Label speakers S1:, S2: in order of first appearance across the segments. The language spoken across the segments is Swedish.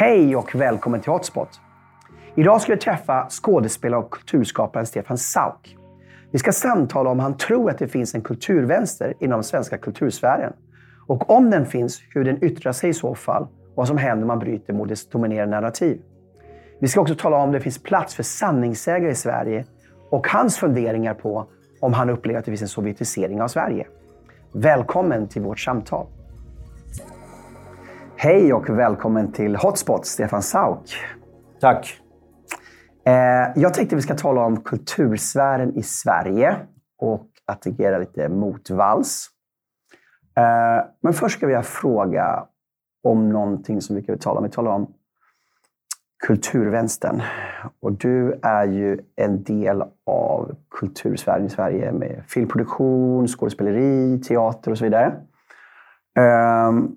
S1: Hej och välkommen till Hotspot. Idag ska vi träffa skådespelaren och kulturskaparen Stefan Sauk. Vi ska samtala om han tror att det finns en kulturvänster inom den svenska kultursfären. Och om den finns, hur den yttrar sig i så fall och vad som händer om man bryter mot dess dominerande narrativ. Vi ska också tala om det finns plats för sanningssägare i Sverige och hans funderingar på om han upplever att det finns en sovjetisering av Sverige. Välkommen till vårt samtal. Hej och välkommen till Hotspot, Stefan Sauk.
S2: Tack.
S1: Eh, jag tänkte vi ska tala om kultursfären i Sverige och att agera lite motvalls. Eh, men först ska vi fråga om någonting som vi kan tala om. Vi talar om kulturvänstern. Och du är ju en del av kultursfären i Sverige med filmproduktion, skådespeleri, teater och så vidare. Um,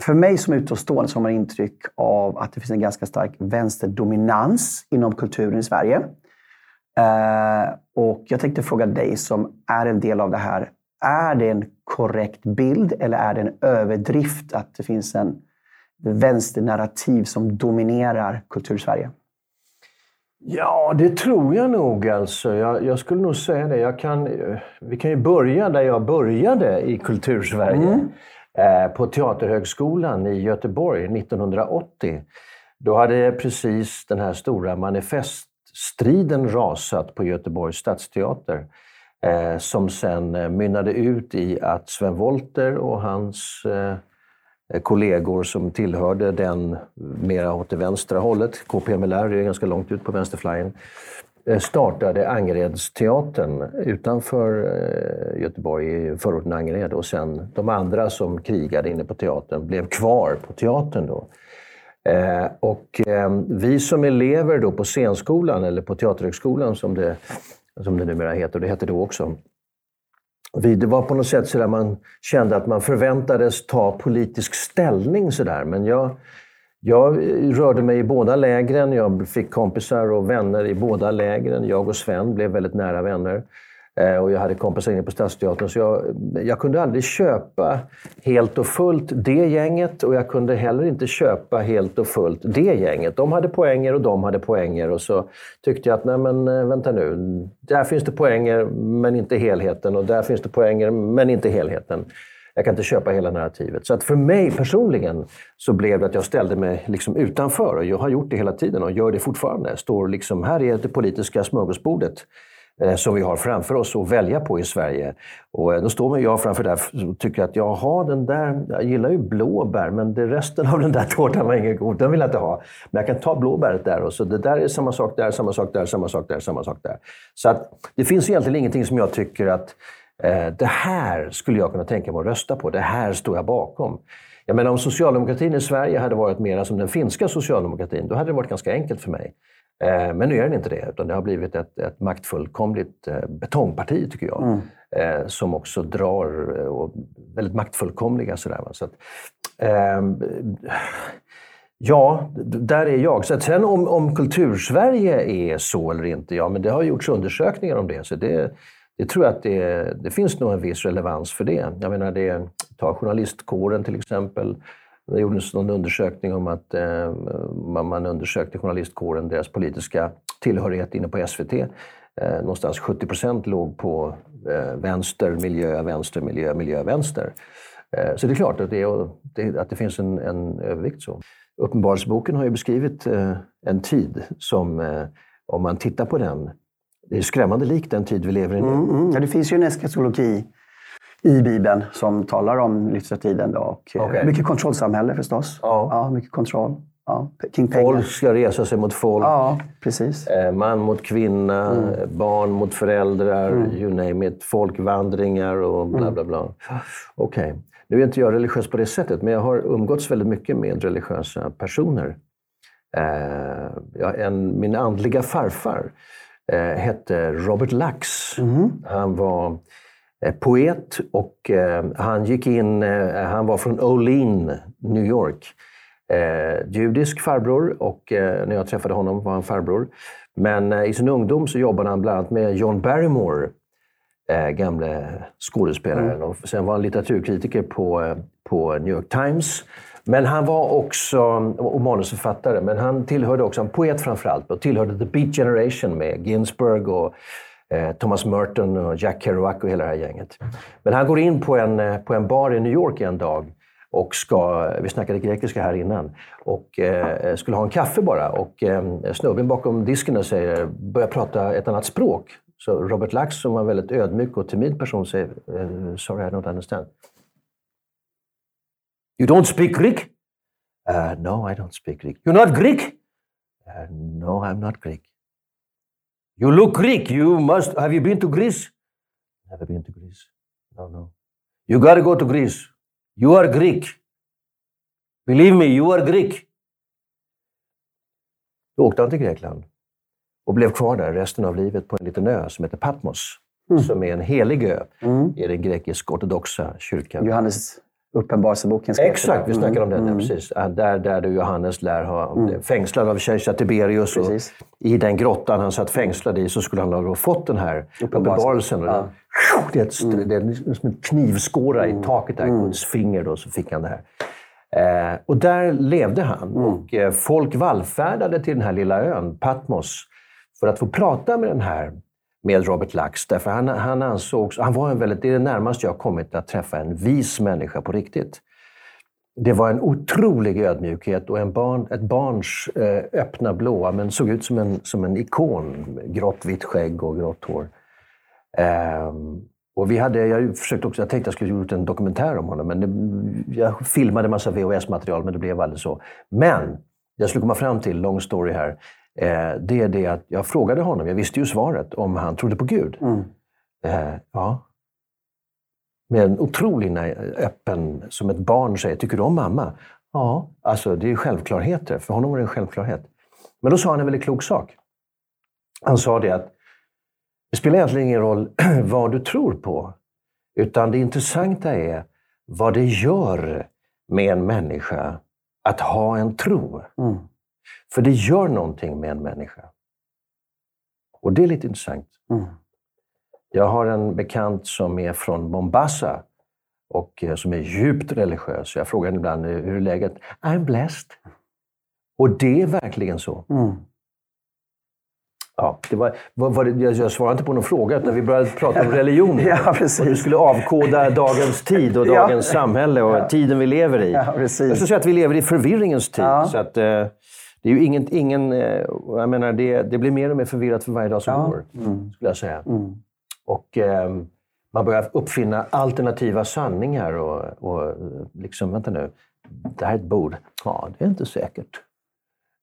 S1: för mig som utomstående så har man intryck av att det finns en ganska stark vänsterdominans inom kulturen i Sverige. Uh, och jag tänkte fråga dig som är en del av det här. Är det en korrekt bild eller är det en överdrift att det finns en vänsternarrativ som dominerar kultursverige?
S2: Ja, det tror jag nog. Alltså. Jag, jag, skulle nog säga det. Jag kan, vi kan ju börja där jag började i kultursverige. Mm. Eh, på Teaterhögskolan i Göteborg 1980. Då hade precis den här stora manifeststriden rasat på Göteborgs stadsteater. Eh, som sen eh, mynnade ut i att Sven Wollter och hans kollegor som tillhörde den mera åt det vänstra hållet, KPMLR är ganska långt ut på vänsterflyen, Eh, startade Angeredsteatern utanför eh, Göteborg, i förorten Angered. Och sen de andra som krigade inne på teatern blev kvar på teatern. Då. Eh, och vi som elever då på scenskolan, eller på Teaterhögskolan som det, som det numera heter, det hette då också, det var på något sätt så där man kände att man förväntades ta politisk ställning. Så där. Men jag, jag rörde mig i båda lägren. Jag fick kompisar och vänner i båda lägren. Jag och Sven blev väldigt nära vänner. Eh, och jag hade kompisar inne på Stadsteatern. Så jag, jag kunde aldrig köpa helt och fullt det gänget och jag kunde heller inte köpa helt och fullt det gänget. De hade poänger och de hade poänger. Och så tyckte jag att, nej men eh, vänta nu. Där finns det poänger men inte helheten. Och där finns det poänger men inte helheten. Jag kan inte köpa hela narrativet. Så att för mig personligen så blev det att jag ställde mig liksom utanför. Och jag har gjort det hela tiden och gör det fortfarande. Står liksom, här är det politiska smörgåsbordet. Eh, som vi har framför oss att välja på i Sverige. Och eh, då står jag framför det och tycker att jaha, den där, jag gillar ju blåbär, men det resten av den där tårtan var ingen god, den vill jag inte ha. Men jag kan ta blåbäret där och så det där är samma sak där, samma sak där, samma sak där, samma sak där. Så att det finns egentligen ingenting som jag tycker att det här skulle jag kunna tänka mig att rösta på, det här står jag bakom. Jag menar om socialdemokratin i Sverige hade varit mer som den finska socialdemokratin, då hade det varit ganska enkelt för mig. Eh, men nu är den inte det, utan det har blivit ett, ett maktfullkomligt eh, betongparti, tycker jag. Mm. Eh, som också drar och väldigt maktfullkomliga. Sådär, Så att, eh, ja, där är jag. Så sen om, om kultursverige är så eller inte, ja, men det har gjorts undersökningar om det. Så det, det tror jag att det, det finns nog en viss relevans för det. Jag menar, det, ta journalistkåren till exempel. Det gjordes någon undersökning om att eh, man undersökte journalistkåren, deras politiska tillhörighet inne på SVT. Eh, någonstans 70 procent låg på eh, vänster, miljö, vänster, miljö, miljö, vänster. Eh, så det är klart att det, är, det, att det finns en, en övervikt. så. Uppenbarelseboken har ju beskrivit eh, en tid som, eh, om man tittar på den, det är skrämmande likt den tid vi lever i nu.
S1: Mm, mm. Ja, det finns ju en eskatologi i Bibeln som talar om livstiden. Då. Och eh, okay. Mycket kontrollsamhälle förstås. Ja. ja mycket kontroll. Ja,
S2: King folk ska resa sig mot folk.
S1: Ja, precis.
S2: Eh, man mot kvinna, mm. barn mot föräldrar, mm. you name it. Folkvandringar och bla mm. bla bla. Okej. Okay. Nu är inte jag religiös på det sättet, men jag har umgåtts väldigt mycket med religiösa personer. Eh, jag, en, min andliga farfar hette Robert Lax. Mm. Han var Eh, poet och eh, han gick in, eh, han var från Olean, New York. judisk farbror och när jag träffade honom var han farbror. Men i sin ungdom så jobbade han bland annat med John Barrymore, gamle skådespelaren. Mm. Och sen var han litteraturkritiker på, på New York Times men han var också, och manusförfattare, men han tillhörde också, en poet framförallt, och tillhörde The Beat Generation med Ginsberg och eh, Thomas Merton och Jack Kerouac och hela det här gänget. Men han går in på en, eh, på en bar i New York en dag och ska, vi snackade grekiska här innan, och eh, skulle ha en kaffe bara. Och eh, snubben bakom disken säger, börjar prata ett annat språk. Så Robert Lax, som var en väldigt ödmjuk och timid person, säger eh, “Sorry, I don't understand”. You don't speak Greek? Uh, no, I don't speak Greek. You're not Greek? Uh, no, I'm not Greek. You look Greek. You must. Have you been to Greece? Never been to Greece. No, no. You got to go to Greece. You are Greek. Believe me, you are Greek. Då åkte han till Grekland och blev kvar där resten av livet på en liten ö som heter Patmos. Mm. Som är en helig ö mm. i den grekisk-ortodoxa kyrkan.
S1: Johannes Uppenbarelseboken.
S2: Exakt, vi snackar om den. Mm. precis. Där, där du Johannes lär ha mm. fängslad av kejsar Tiberius. Och I den grottan han satt fängslad i så skulle han ha fått den här uppenbarelsen. Ja. Det, är ett, mm. det är som en knivskåra i mm. taket där, mm. Guds finger. Då, så fick han det här. Eh, och där levde han. Mm. Och eh, folk vallfärdade till den här lilla ön, Patmos, för att få prata med den här med Robert Lax. Därför han, han ansågs, han var en väldigt, det är det närmaste jag kommit att träffa en vis människa på riktigt. Det var en otrolig ödmjukhet och en barn, ett barns eh, öppna blåa, men såg ut som en, som en ikon. Grått vitt skägg och grått hår. Um, och vi hade, jag, försökte också, jag tänkte att jag skulle gjort en dokumentär om honom, men det, jag filmade en massa VHS-material, men det blev aldrig så. Men, jag skulle komma fram till, long story här, det är det att jag frågade honom, jag visste ju svaret, om han trodde på Gud. Mm. Eh, ja. Med en otrolig öppen, som ett barn säger, tycker du om mamma? Ja, alltså det är självklarheter. För honom var det en självklarhet. Men då sa han en väldigt klok sak. Han sa det att det spelar egentligen ingen roll vad du tror på. Utan det intressanta är vad det gör med en människa att ha en tro. Mm. För det gör någonting med en människa. Och det är lite intressant. Mm. Jag har en bekant som är från Mombasa och eh, som är djupt religiös. Jag frågar henne ibland hur är läget? I'm blessed. Och det är verkligen så. Mm. Ja, det var, var, var det, jag svarade inte på någon fråga, utan vi började prata om religion.
S1: ja, precis.
S2: Och du skulle avkoda dagens tid och dagens ja. samhälle och ja. tiden vi lever i.
S1: Ja, precis. Jag
S2: skulle säga att vi lever i förvirringens tid. Så att, eh, det är ju ingen... ingen eh, jag menar, det, det blir mer och mer förvirrat för varje dag som ja. går, mm. skulle jag säga. Mm. Och eh, man börjar uppfinna alternativa sanningar och, och liksom, vänta nu, det här är ett bord. Ja, det är inte säkert.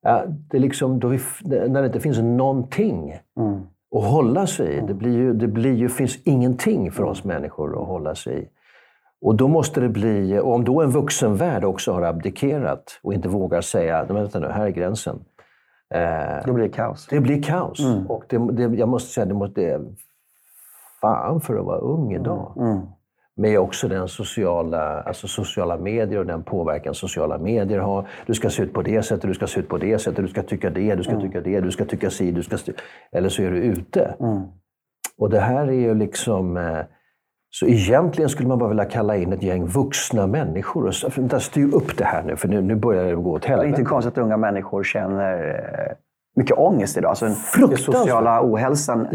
S2: Ja, det är liksom, då vi, när det inte finns någonting mm. att hålla sig i. Det, blir ju, det blir ju, finns ingenting för oss människor att hålla sig i. Och då måste det bli, och om då en vuxenvärld också har abdikerat och inte vågar säga vänta nu, här är gränsen.
S1: Eh, då blir det kaos.
S2: Det blir kaos. Mm. Och det, det, jag måste säga, det måste, fan för att vara ung idag. Mm. mm. Med också den sociala, alltså sociala medier och den påverkan sociala medier har. Du ska se ut på det sättet, du ska se ut på det sättet, du ska tycka det, du ska mm. tycka det, du ska tycka si, du ska... Eller så är du ute. Mm. Och det här är ju liksom... Eh, så egentligen skulle man bara vilja kalla in ett gäng vuxna människor och styr upp det här nu, för nu, nu börjar det gå åt helvete.
S1: Det är inte konstigt att unga människor känner eh, mycket ångest idag. Alltså den sociala ohälsan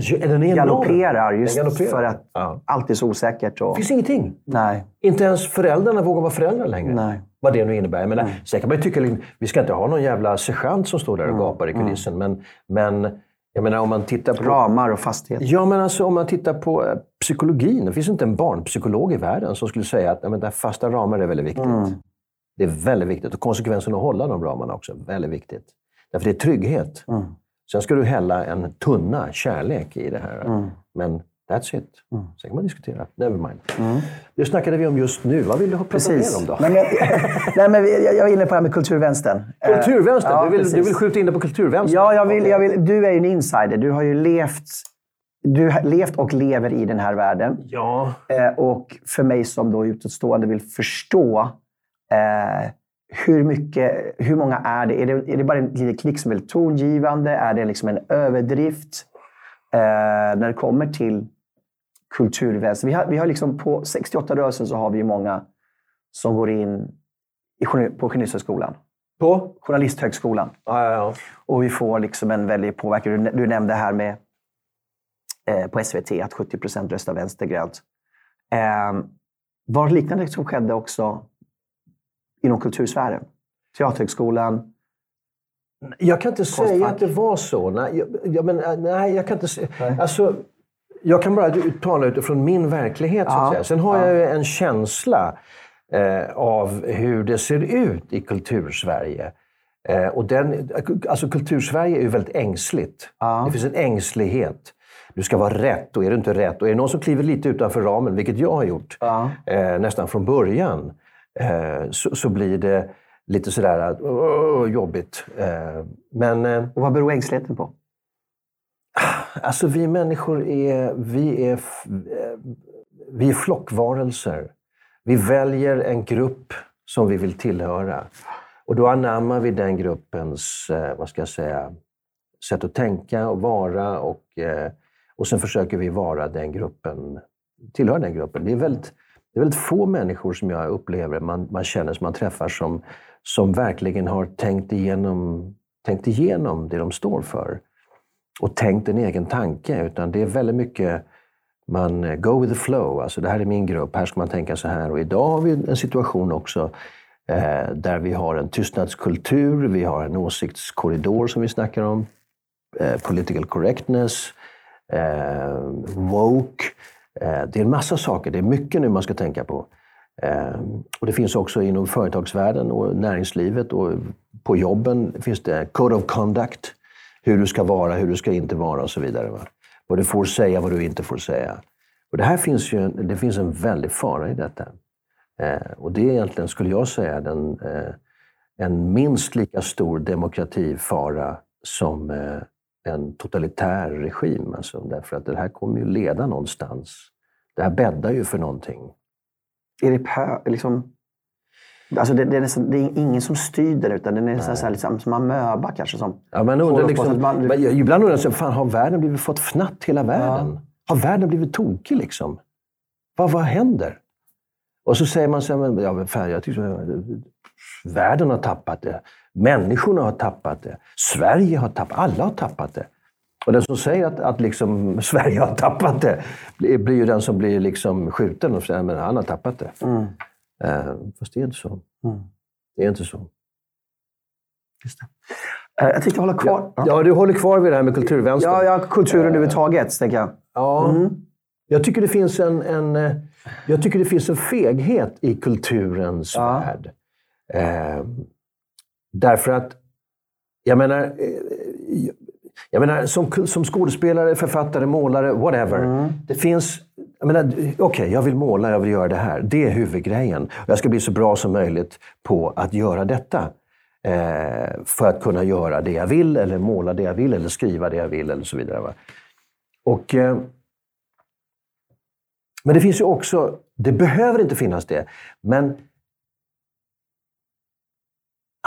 S1: galopperar just galopperar. för att ja. allt är så osäkert. Och...
S2: Det finns ingenting.
S1: Nej.
S2: Inte ens föräldrarna vågar vara föräldrar längre.
S1: Nej.
S2: Vad det nu innebär. Men mm. Sen kan man ju tycka att vi ska inte ha någon jävla sergeant som står där och mm. gapar i mm. kulissen. Mm. Men, men jag menar om man tittar på...
S1: Ramar och fasthet.
S2: Ja, men alltså om man tittar på eh, psykologin. Det finns inte en barnpsykolog i världen som skulle säga att men, fasta ramar är väldigt viktigt. Mm. Det är väldigt viktigt. Och konsekvensen att hålla de ramarna också. Väldigt viktigt. Därför det är trygghet. Mm. Sen ska du hälla en tunna kärlek i det här. Mm. Men that's it. Mm. Sen kan man diskutera. Never mind. Mm. Det snackade vi om just nu. Vad vill du prata precis. mer om då?
S1: Nej, men, nej, men jag är inne på det här med kulturvänstern.
S2: Kulturvänstern? Ja, du, vill, du vill skjuta in det på kulturvänstern?
S1: Ja, jag vill, jag vill, du är ju en insider. Du har ju levt du har levt och lever i den här världen.
S2: Ja.
S1: Eh, och för mig som då utåtstående vill förstå eh, hur, mycket, hur många är det? Är det, är det bara en liten klick som är tongivande? Är det liksom en överdrift? Eh, när det kommer till kulturväsen. Vi har, vi har liksom på 68-rörelsen så har vi många som går in på Journalisthögskolan.
S2: På?
S1: Journalisthögskolan.
S2: Ja, ja, ja.
S1: Och vi får liksom en väldig påverkan. Du, du nämnde här med eh, på SVT att 70 procent röstar vänstergrönt. Eh, var liknande som skedde också inom kultursfären? Teaterhögskolan?
S2: Jag kan inte säga att det var så. Nej, jag, jag, men, eh, nej, jag kan inte säga. Alltså, jag kan bara tala utifrån min verklighet. Så att säga. Sen har jag ju en känsla eh, av hur det ser ut i kultursverige. Eh, och den, alltså Kultursverige är ju väldigt ängsligt.
S1: Ja.
S2: Det finns en ängslighet. Du ska vara rätt och är du inte rätt och är det någon som kliver lite utanför ramen, vilket jag har gjort
S1: Ja.
S2: eh, nästan från början, eh, så, så blir det lite sådär att, "Åh, jobbigt. Eh, men eh,
S1: Och vad beror ängsligheten på?
S2: Alltså vi människor är, vi är, eh, vi är flockvarelser. Vi väljer en grupp som vi vill tillhöra. Och då anammar vi den gruppens, eh, vad ska jag säga, sätt att tänka och vara. Och, eh, och sen försöker vi vara den gruppen, tillhöra den gruppen. Det är väldigt, det är väldigt få människor som jag upplever, man, man känner som man träffar, som, som verkligen har tänkt igenom, tänkt igenom det de står för. Och tänkt en egen tanke. Utan det är väldigt mycket man eh, go with the flow. Alltså det här är min grupp, här ska man tänka så här. Och idag har vi en situation också eh, där vi har en tystnadskultur, vi har en åsiktskorridor som vi snackar om, eh, political correctness, eh, woke. Eh, det är en massa saker, det är mycket nu man ska tänka på. Eh, och det finns också inom företagsvärlden och näringslivet och på jobben finns det code of conduct. Hur du ska vara, hur du ska inte vara och så vidare. Va? Vad du får säga, vad du inte får säga. Och det här finns ju det finns en väldig fara i detta. Eh, och det är egentligen, skulle jag säga, den, eh, en minst lika stor demokratifara som eh, en totalitär regim. Alltså, därför att det här kommer ju leda någonstans. Det här bäddar ju för någonting.
S1: Är det liksom, alltså det, det, är nästan, det är ingen som styr den, utan det är nästan så här, liksom, som amöba kanske. Som,
S2: Ja, man undrar liksom,
S1: man-
S2: men ibland undrar jag, fan, har världen blivit fått fnatt hela världen? Har världen blivit tokig liksom? Vad, vad händer? Och så säger man så här, ja, fan, jag tycker, världen har tappat det. Människorna har tappat det. Sverige har tappat Alla har tappat det. Och den som säger att, att liksom Sverige har tappat det blir, blir ju den som blir liksom skjuten och säger att han har tappat det.
S1: mm,
S2: Eh, fast det är inte så.
S1: mm,
S2: Det är inte så.
S1: just det. Eh, jag tänkte hålla kvar. Ja,
S2: Ja, du håller kvar vid det här med kulturvänstern.
S1: ja, ja kulturen överhuvudtaget, tänker jag.
S2: Ja.
S1: Mm.
S2: Jag tycker det finns en, en, eh, jag tycker det finns en feghet i kulturens
S1: Ja.
S2: värld. Eh, därför att, jag menar, eh, jag menar som, som skådespelare, författare, målare, whatever.
S1: Mm.
S2: Det finns, jag menar, okej, jag vill måla, jag vill göra det här. Det är huvudgrejen. Jag ska bli så bra som möjligt på att göra detta. Eh, för att kunna göra det jag vill, eller måla det jag vill, eller skriva det jag vill, eller så vidare. Va? Och... Eh, men det finns ju också, det behöver inte finnas det, men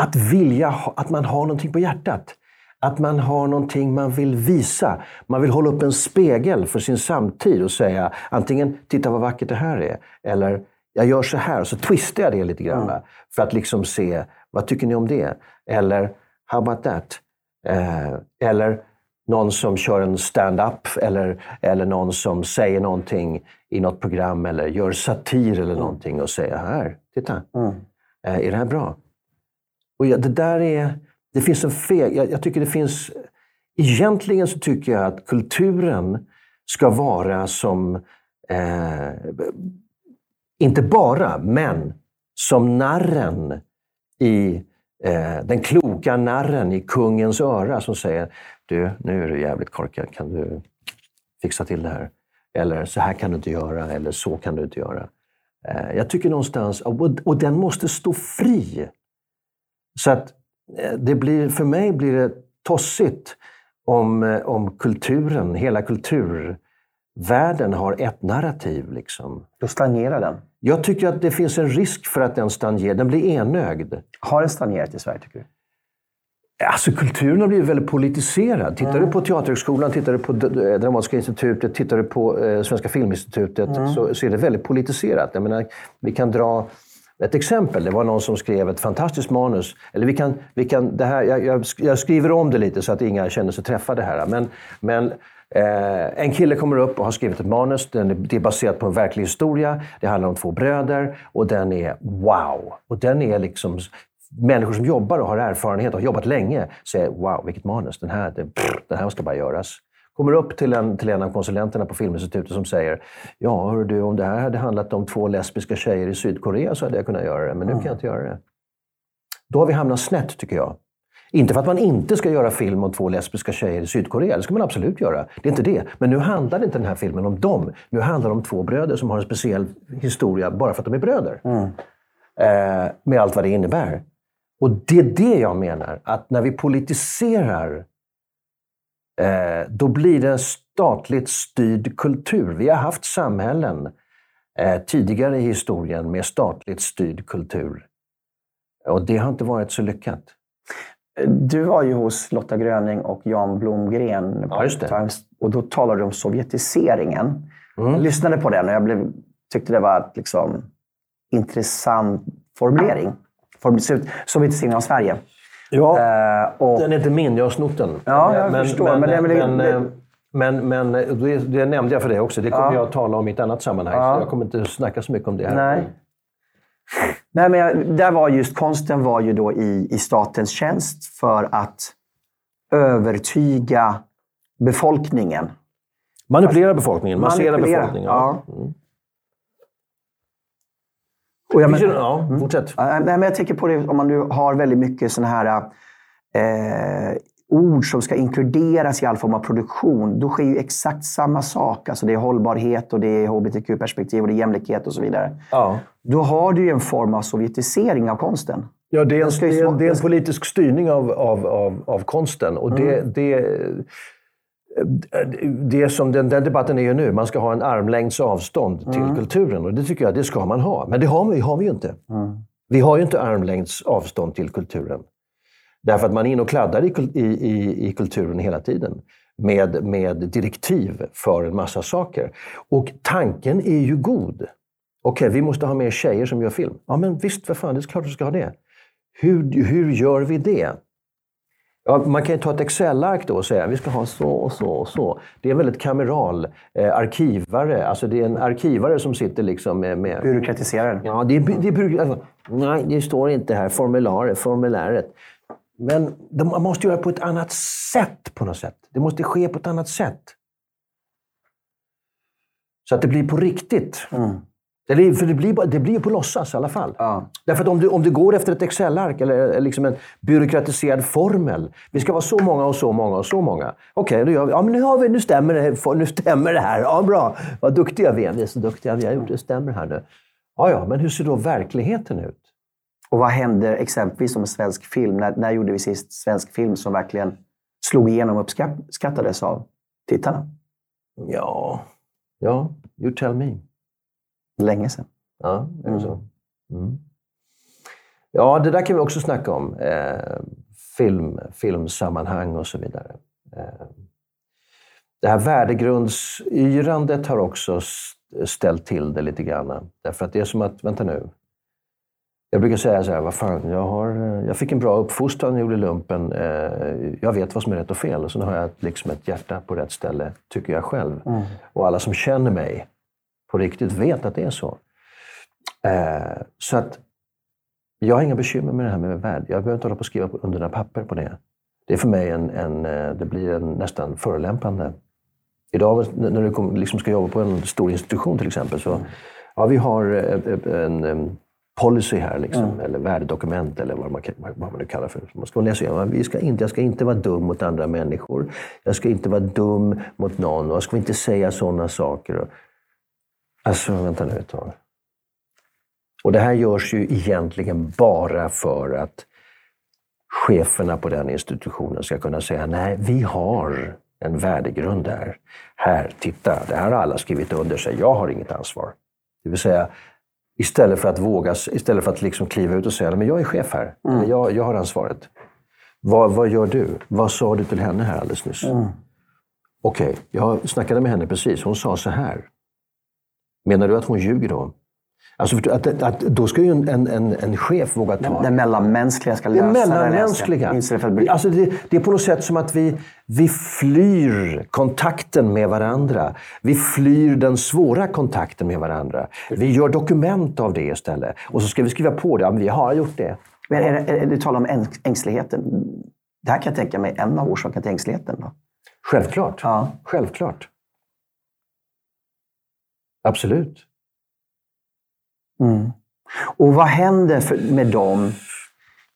S2: att vilja, att man har någonting på hjärtat. Att man har någonting man vill visa. Man vill hålla upp en spegel för sin samtid och säga antingen “titta vad vackert det här är” eller “jag gör så här” och så twistar jag det lite grann. va? För att liksom se, vad tycker ni om det? Eller “how about that?” eh, Eller någon som kör en stand-up eller, eller någon som säger någonting i något program eller gör satir eller någonting och säger “här, titta,
S1: Mm.
S2: eh, är det här bra?” Och ja, det där är... Det finns en feg... Jag, jag tycker det finns... Egentligen så tycker jag att kulturen ska vara som... Eh, inte bara, men som narren i... Eh, den kloka narren i kungens öra som säger Du, nu är du jävligt korkad. Kan du fixa till det här? Eller så här kan du inte göra, eller så kan du inte göra. Eh, jag tycker någonstans... Och, och den måste stå fri. Så att det blir, för mig blir det tossigt om, eh, om kulturen, hela kulturvärlden har ett narrativ. Liksom.
S1: Då stagnerar den.
S2: Jag tycker att det finns en risk för att den stagnerar. Den blir enögd.
S1: Har den stagnerat i Sverige, tycker du?
S2: Alltså kulturen har blivit väldigt politiserad. Tittar du på Teaterhögskolan, tittar du på Dramatiska institutet, tittar du på eh, Svenska Filminstitutet så, så är det väldigt politiserat. Jag menar, vi kan dra ett exempel, det var någon som skrev ett fantastiskt manus. Eller vi kan, vi kan, det här, jag, jag, skriver om det lite så att inga känner sig träffade här. Men, men Eh, en kille kommer upp och har skrivit ett manus. Den är, det är baserat på en verklig historia. Det handlar om två bröder och den är wow. Och den är liksom... Människor som jobbar och har erfarenhet och har jobbat länge säger wow, vilket manus. Den här, det, den här ska bara göras. Kommer upp till en, till en av konsulenterna på Filminstitutet som säger Ja, hör du, om det här hade handlat om två lesbiska tjejer i Sydkorea så hade jag kunnat göra det, men nu kan jag inte göra det. Då har vi hamnat snett, tycker jag. Inte för att man inte ska göra film om två lesbiska tjejer i Sydkorea. Det ska man absolut göra. Det är inte det. Men nu handlar inte den här filmen om dem. Nu handlar det om två bröder som har en speciell historia bara för att de är bröder. Mm. Eh, med allt vad det innebär. Och det är det jag menar, att när vi politiserar då blir det en statligt styrd kultur. Vi har haft samhällen eh, tidigare i historien med statligt styrd kultur. Och det har inte varit så lyckat.
S1: Du var ju hos Lotta Gröning och Jan Blomgren.
S2: Ja, det.
S1: Och då talade du om sovjetiseringen. Mm. Jag lyssnade på den och jag blev, tyckte det var en liksom, intressant formulering. Sovjetiseringen av Sverige.
S2: Ja, uh, och, den är inte min. Jag har snott den.
S1: Ja, jag men, förstår. Men, men,
S2: men, men, men, men det, det, nämnde jag för dig också. Det kommer ja. jag att tala om i ett annat sammanhang. Ja. Så jag kommer inte snacka så mycket om det här.
S1: Nej. Nej, men jag, där var just konsten var ju då i, i statens tjänst för att övertyga befolkningen.
S2: Manipulera befolkningen, massera befolkningen. Ja. Mm. Och jag men, ja, mm. fortsätt.
S1: Nej, men jag tänker på det om man nu har väldigt mycket sådana här eh, ord som ska inkluderas i all form av produktion, då sker ju exakt samma sak. Alltså det är hållbarhet och det är hbtq-perspektiv och det är jämlikhet och så vidare. Ja. Då har du ju en form av sovjetisering av konsten.
S2: Ja, det är en, det är en, det är en politisk styrning av, av, av, av konsten. Och det, mm. det, det som den, den, debatten är ju nu, man ska ha en armlängds avstånd till mm. kulturen. Och det tycker jag, det ska man ha. Men det har vi, har vi ju inte. Mm. Vi har ju inte armlängds avstånd till kulturen. Därför att man är inne och kladdar i, i, i kulturen hela tiden med, med direktiv för en massa saker. Och tanken är ju god. Okej, vi måste ha mer tjejer som gör film. Ja, men visst, för fan, det är klart att vi ska ha det. Hur, hur gör vi det? Ja, man kan ju ta ett Excel-ark då och säga vi ska ha så och så och så. Det är en väldigt kameral eh, arkivare. Alltså det är en arkivare som sitter liksom med... med
S1: Byråkratiserad.
S2: Ja, det är, det är alltså, Nej, det står inte här. Formularet, formuläret. Men man måste göra det på ett annat sätt på något sätt. Det måste ske på ett annat sätt. Så att det blir på riktigt. Mm. Det, för det blir, det blir på låtsas i alla fall. Ja. Därför att om du, om du går efter ett Excel-ark eller liksom en byråkratiserad formel. Vi ska vara så många och så många och så många. Okej, okay, Ja, men nu, har vi, nu, stämmer det, nu stämmer det här. Ja, bra. Vad duktiga vi är. Vi är så duktiga vi har gjort. Det stämmer här nu. Ja, ja, men hur ser då verkligheten ut?
S1: Och vad händer exempelvis om svensk film? När, när gjorde vi sist svensk film som verkligen slog igenom och uppskattades av tittarna?
S2: Ja, ja, you tell me.
S1: Länge sedan.
S2: Ja, är det mm. så? Mm. Ja, det där kan vi också snacka om. Eh, film, filmsammanhang och så vidare. Eh, det här värdegrundsyrandet har också ställt till det lite grann. Därför att det är som att, vänta nu, jag brukar säga så här, vad fan, jag, har, jag fick en bra uppfostran gjorde lumpen. Eh, jag vet vad som är rätt och fel. Och sen har jag liksom ett hjärta på rätt ställe, tycker jag själv. Mm. Och alla som känner mig på riktigt vet att det är så. Eh, så att jag har inga bekymmer med det här med värld. Jag behöver inte hålla på och skriva under några papper på det. Det är för mig en, en eh, det blir en nästan förolämpande. Idag när du liksom ska jobba på en stor institution till exempel, så ja, vi har en, en policy här, liksom, mm. eller värdedokument eller vad man, vad man nu kallar för. Man ska läsa vi ska inte, jag ska inte vara dum mot andra människor. Jag ska inte vara dum mot någon och jag ska inte säga sådana saker. Alltså, vänta nu ett tag. Och det här görs ju egentligen bara för att cheferna på den institutionen ska kunna säga nej, vi har en värdegrund där. Här, titta, det här har alla skrivit under sig. Jag har inget ansvar. Det vill säga, Istället för att våga, istället för att liksom kliva ut och säga men jag är chef här. Mm. Jag, jag har ansvaret. Vad, vad gör du? Vad sa du till henne här alldeles nyss? Mm. Okej, okay, jag snackade med henne precis. Hon sa så här. Menar du att hon ljuger då? Alltså, att, att, då ska ju en, en, en chef våga ta...
S1: Det mellanmänskliga ska lösa
S2: det. Mellanmänskliga. Det, alltså det, det, är på något sätt som att vi, vi flyr kontakten med varandra. Vi flyr den svåra kontakten med varandra. Vi gör dokument av det istället. Och så ska vi skriva på det. Ja, vi har gjort det.
S1: Men är, är, är, du talar om ängsligheten. Det här kan jag tänka mig en av orsakerna till ängsligheten. Då.
S2: Självklart.
S1: Ja.
S2: Självklart. Absolut.
S1: Mm. Och vad händer för, med dem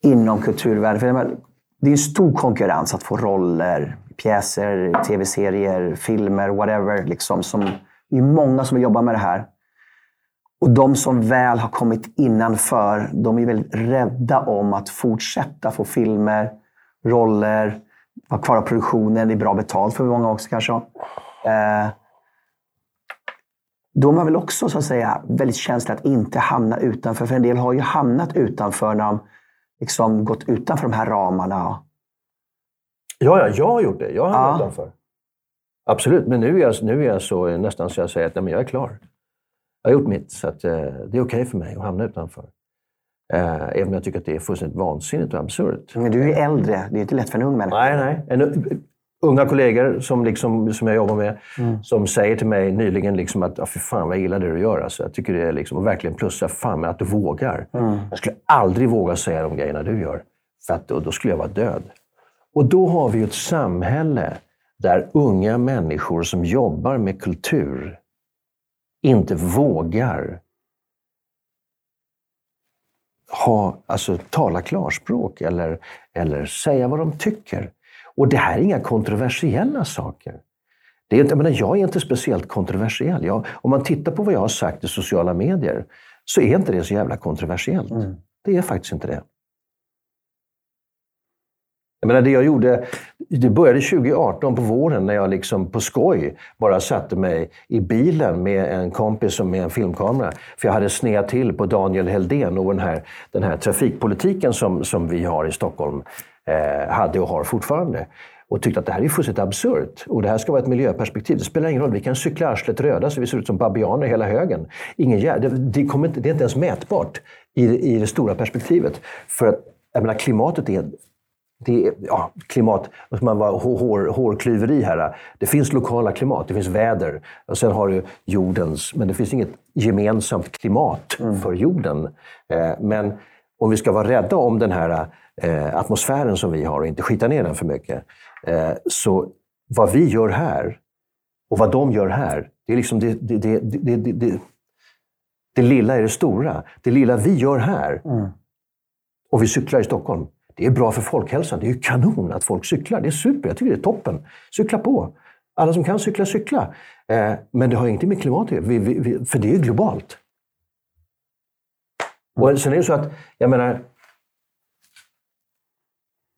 S1: inom kulturvärlden? För det är en stor konkurrens att få roller, pjäser, tv-serier, filmer, whatever. Liksom, som, det är många som vill jobba med det här. Och de som väl har kommit innanför, de är väldigt rädda om att fortsätta få filmer, roller, vara kvar av produktionen. Det är bra betalt för många också kanske. Eh, de har väl också så att säga, väldigt känsliga att inte hamna utanför. För en del har ju hamnat utanför när de liksom gått utanför de här ramarna.
S2: Ja, ja jag har gjort det. Jag har hamnat ja. utanför. Absolut, men nu är jag, nu är jag så nästan så jag säger att nej, men jag är klar. Jag har gjort mitt, så att, eh, det är okej okay för mig att hamna utanför. Eh, även om jag tycker att det är fullständigt vansinnigt och absurt.
S1: Men du är ju äldre. Det är inte lätt för en ung människa.
S2: Nej, nej. En, unga kollegor som, liksom, som jag jobbar med, mm. som säger till mig nyligen liksom att ah, fy fan vad jag gillar det du gör. Alltså, jag tycker det är liksom, och verkligen plussa fan med att du vågar. Mm. Jag skulle aldrig våga säga de grejerna du gör. För att då, då skulle jag vara död. Och då har vi ett samhälle där unga människor som jobbar med kultur inte vågar ha, alltså, tala klarspråk eller, eller säga vad de tycker. Och det här är inga kontroversiella saker. Det är inte, jag, menar, jag är inte speciellt kontroversiell. Jag, om man tittar på vad jag har sagt i sociala medier så är inte det så jävla kontroversiellt. Mm. Det är faktiskt inte det. Jag menar, det jag gjorde, det började 2018 på våren när jag liksom på skoj bara satte mig i bilen med en kompis och med en filmkamera. För jag hade sneat till på Daniel Heldén och den här, den här trafikpolitiken som, som vi har i Stockholm eh, hade och har fortfarande. Och tyckte att det här är fullständigt absurt. Och det här ska vara ett miljöperspektiv. Det spelar ingen roll. Vi kan cykla arslet röda så vi ser ut som babianer hela högen. Ingen det, det, kommer inte, det är inte ens mätbart i, i det stora perspektivet. För att jag menar, klimatet är det ja, klimat, man var hår, hårklyveri här. Det finns lokala klimat, det finns väder. Och sen har du jordens, men det finns inget gemensamt klimat mm. för jorden. Eh, men om vi ska vara rädda om den här eh, atmosfären som vi har och inte skita ner den för mycket. Eh, så vad vi gör här och vad de gör här, det är liksom det, det, det, det, det, det, det lilla är det stora. Det lilla vi gör här, mm. och vi cyklar i Stockholm, det är bra för folkhälsan. Det är ju kanon att folk cyklar. Det är super. Jag tycker det är toppen. Cykla på. Alla som kan cykla, cykla. Eh, men det har ingenting med klimatet att göra, för det är globalt. Och sen är det så att, jag menar,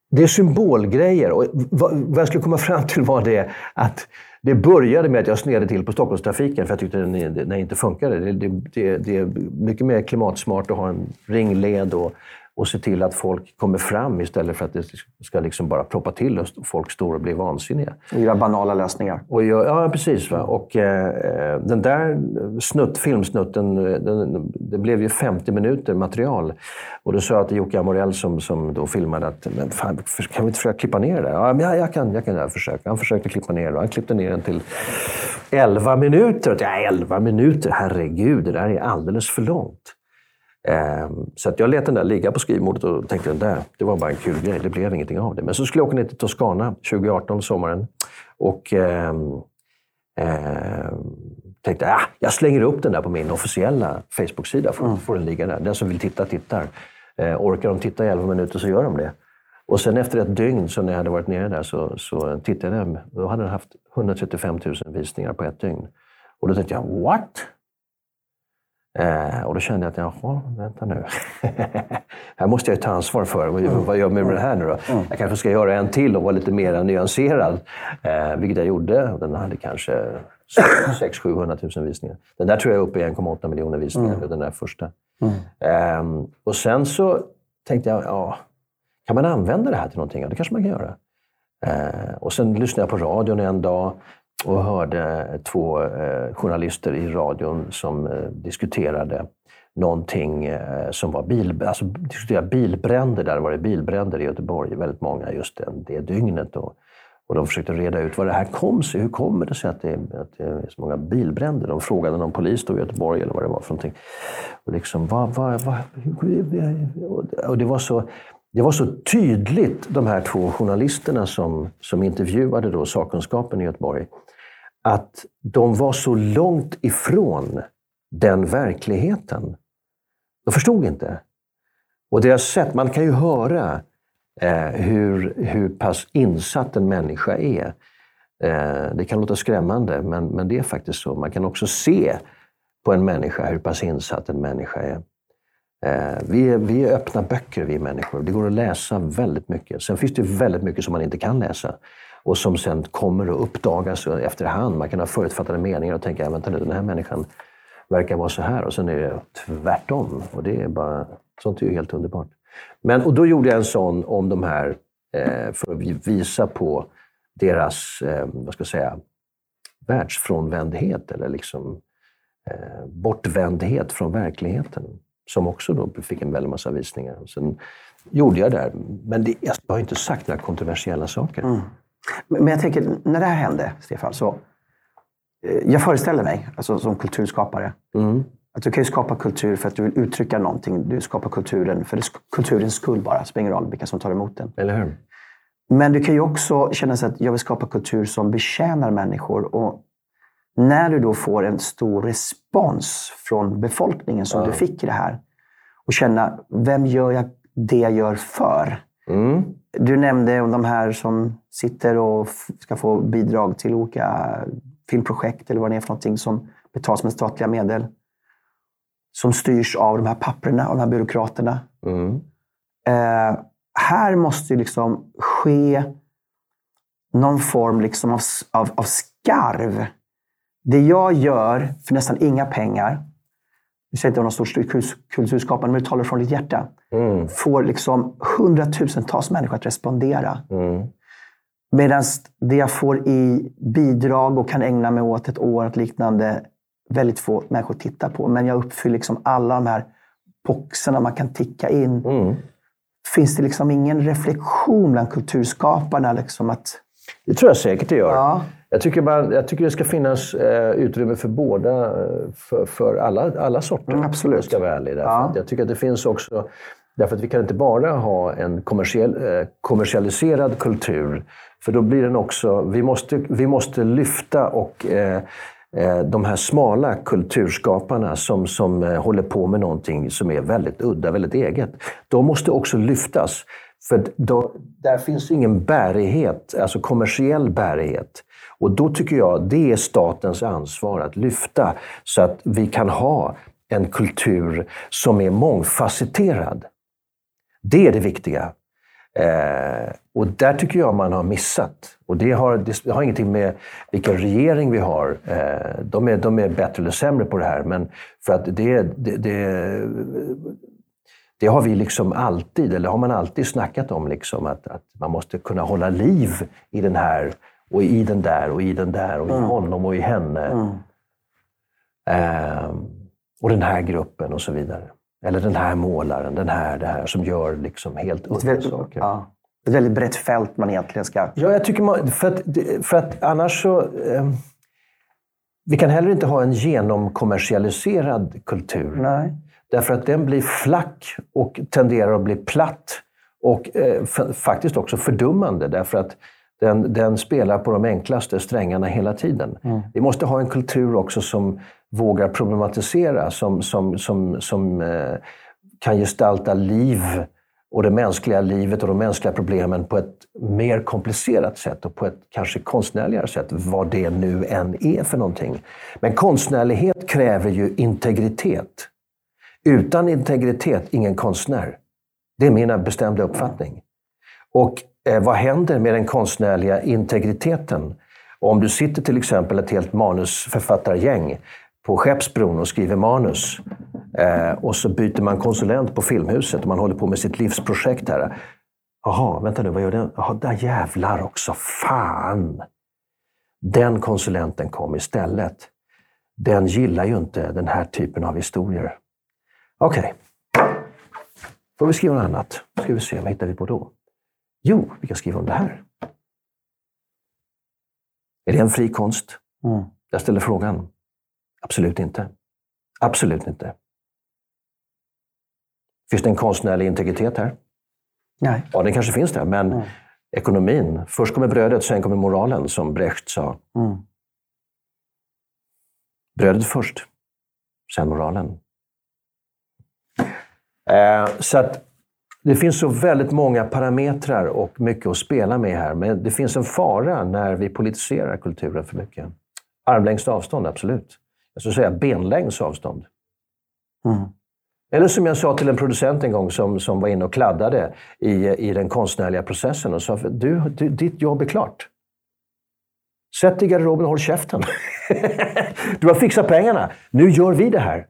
S2: det är symbolgrejer. Och vad jag skulle komma fram till var det att det började med att jag snedde till på Stockholmstrafiken för jag tyckte den, den inte funkade. Det, det, det, det, är mycket mer klimatsmart att ha en ringled och och se till att folk kommer fram istället för att det ska liksom bara proppa till och folk står och blir vansinniga.
S1: Och göra banala lösningar.
S2: Och gör, ja, precis. Va? Och eh, den där snutt, filmsnutten, den, det blev ju 50 minuter material. Och då sa jag till Jocke Amorell som, som då filmade att men fan, kan vi inte försöka klippa ner det? Ja, men jag, kan, jag kan försöka. Han försökte klippa ner det. Han klippte ner den till 11 minuter. Ja, 11 minuter? Herregud, det där är alldeles för långt. Ehm, så jag lät den där ligga på skrivbordet och tänkte att det, det var bara en kul grej. Det blev ingenting av det. Men så skulle jag åka ner till Toscana 2018, sommaren. Och eh, eh, tänkte ah, jag slänger upp den där på min officiella Facebook-sida. Får, mm. får den ligga där. Den som vill titta, tittar. Eh, orkar de titta i 11 minuter så gör de det. Och sen efter ett dygn, så när jag hade varit nere där, så, så tittade jag. Då hade den haft 135 000 visningar på ett dygn. Och då tänkte jag, what? Eh, och då kände jag att, jaha, vänta nu. här måste jag ta ansvar för. Vad, mm. vad gör jag med det här nu då? Mm. Jag kanske ska göra en till och vara lite mer nyanserad. Eh, vilket jag gjorde. Den hade kanske 600-700 000 visningar. Den där tror jag är uppe i 1,8 miljoner visningar, mm. den där första. Eh, och sen så tänkte jag, ja, kan man använda det här till någonting? Ja, det kanske man kan göra. Eh, och sen lyssnade jag på radion en dag och hörde eh, två eh, journalister i radion som eh, diskuterade någonting som var bil, alltså, diskuterade bilbränder. Där var det bilbränder i Göteborg, väldigt många just det, det dygnet. Och, och de försökte reda ut vad det här kom sig. Hur kommer det sig att det, att det är så många bilbränder? De frågade någon polis då i Göteborg eller vad det var för någonting. Och, liksom, vad, vad, vad, och det var så det var så tydligt, de här två journalisterna som, som intervjuade då sakkunskapen i Göteborg, att de var så långt ifrån den verkligheten. De förstod inte. Och deras sätt, man kan ju höra eh, hur, hur pass insatt en människa är. Eh, det kan låta skrämmande, men, men det är faktiskt så. Man kan också se på en människa hur pass insatt en människa är. Eh, vi, är, vi är öppna böcker, vi människor. Det går att läsa väldigt mycket. Sen finns det väldigt mycket som man inte kan läsa och som sen kommer att uppdagas efterhand. Man kan ha förutfattade meningar och tänka, vänta nu, den här människan verkar vara så här och sen är det tvärtom. Och det är bara, sånt är ju helt underbart. Men, och då gjorde jag en sån om de här, eh, för att visa på deras, eh, vad ska jag säga, världsfrånvändhet eller liksom eh, bortvändhet från verkligheten som också då fick en väldig massa visningar. Sen gjorde jag det här. Men det, jag har inte sagt några kontroversiella saker. Mm.
S1: Men jag tänker, när det här hände, Stefan, så eh, jag föreställer mig, alltså som kulturskapare, mm. att du kan skapa kultur för att du vill uttrycka någonting. Du skapar kulturen för kulturens skull bara. Det spelar ingen roll vilka som tar emot den.
S2: Eller hur?
S1: Men du kan ju också känna sig att jag vill skapa kultur som betjänar människor. Och när du då får en stor respons från befolkningen som ja. du fick i det här och känna, vem gör jag det jag gör för? Mm. Du nämnde om de här som sitter och ska få bidrag till olika filmprojekt eller vad det är för någonting som betalas med statliga medel. Som styrs av de här papperna och de här byråkraterna. Mm. Eh, här måste liksom ske någon form liksom av, av, av skarv det jag gör för nästan inga pengar, du säger inte någon stor kulturskapande, men du talar från ditt hjärta, mm. får liksom hundratusentals människor att respondera. Mm. Medan det jag får i bidrag och kan ägna mig åt ett år, ett liknande, väldigt få människor tittar på. Men jag uppfyller liksom alla de här boxarna man kan ticka in. Mm. Finns det liksom ingen reflektion bland kulturskaparna? Liksom att,
S2: det tror jag säkert det gör. Ja. Jag tycker, man, jag tycker det ska finnas eh, utrymme för båda, eh, för, för alla, alla sorter.
S1: Mm, absolut.
S2: Ska vara ärlig. Ja. Jag tycker att det finns också, därför att vi kan inte bara ha en kommersiell, eh, kommersialiserad kultur, för då blir den också, vi måste, vi måste lyfta och eh, eh de här smala kulturskaparna som, som eh, håller på med någonting som är väldigt udda, väldigt eget, de måste också lyftas. För då, där finns ingen bärighet, alltså kommersiell bärighet. Och då tycker jag det är statens ansvar att lyfta så att vi kan ha en kultur som är mångfacetterad. Det är det viktiga. Eh, och där tycker jag man har missat. Och det har, det har ingenting med vilken regering vi har. Eh, de, är, de är bättre eller sämre på det här, men för att det, det, det, det har vi liksom alltid, eller har man alltid snackat om, liksom, att, att man måste kunna hålla liv i den här och i den där och i den där och i honom och i henne. Eh, och den här gruppen och så vidare. Eller den här målaren, den här, det här som gör liksom helt udda saker. Ja.
S1: Ett väldigt brett fält man egentligen ska...
S2: Ja, jag tycker man, för, att, för att annars så... Eh, vi kan heller inte ha en genomkommersialiserad kultur.
S1: Nej.
S2: Därför att den blir flack och tenderar att bli platt. Och eh, faktiskt också fördummande. Därför att den, den spelar på de enklaste strängarna hela tiden. Mm. Vi måste ha en kultur också som vågar problematisera, som, som, som, som eh, kan gestalta liv och det mänskliga livet och de mänskliga problemen på ett mer komplicerat sätt och på ett kanske konstnärligare sätt, vad det nu än är för någonting. Men konstnärlighet kräver ju integritet. Utan integritet, ingen konstnär. Det är min bestämda uppfattning. Och Eh, vad händer med den konstnärliga integriteten? Om du sitter till exempel ett helt manusförfattargäng på Skeppsbron och skriver manus eh, och så byter man konsulent på Filmhuset och man håller på med sitt livsprojekt här. Jaha, vänta nu, vad gör den? Jaha, där jävlar också. Fan! Den konsulenten kom istället. Den gillar ju inte den här typen av historier. Okej. Okay. Får vi skriva något annat? Ska vi se, vad hittar vi på då? Jo, vi kan skriva om det här. Är det en fri konst? Mm. Jag ställer frågan. Absolut inte. Absolut inte. Finns det en konstnärlig integritet här?
S1: Nej.
S2: Ja, den kanske finns där, men mm. ekonomin. Först kommer brödet, sen kommer moralen, som Brecht sa. Mm. Brödet först, sen moralen. Eh, så att det finns så väldigt många parametrar och mycket att spela med här. Men det finns en fara när vi politiserar kulturen för mycket. Armlängds avstånd, absolut. Jag skulle säga benlängds avstånd. Mm. Eller som jag sa till en producent en gång som, som var inne och kladdade i, i den konstnärliga processen och sa du, du, ditt jobb är klart. Sätt dig i garderoben och håll käften. du har fixat pengarna. Nu gör vi det här.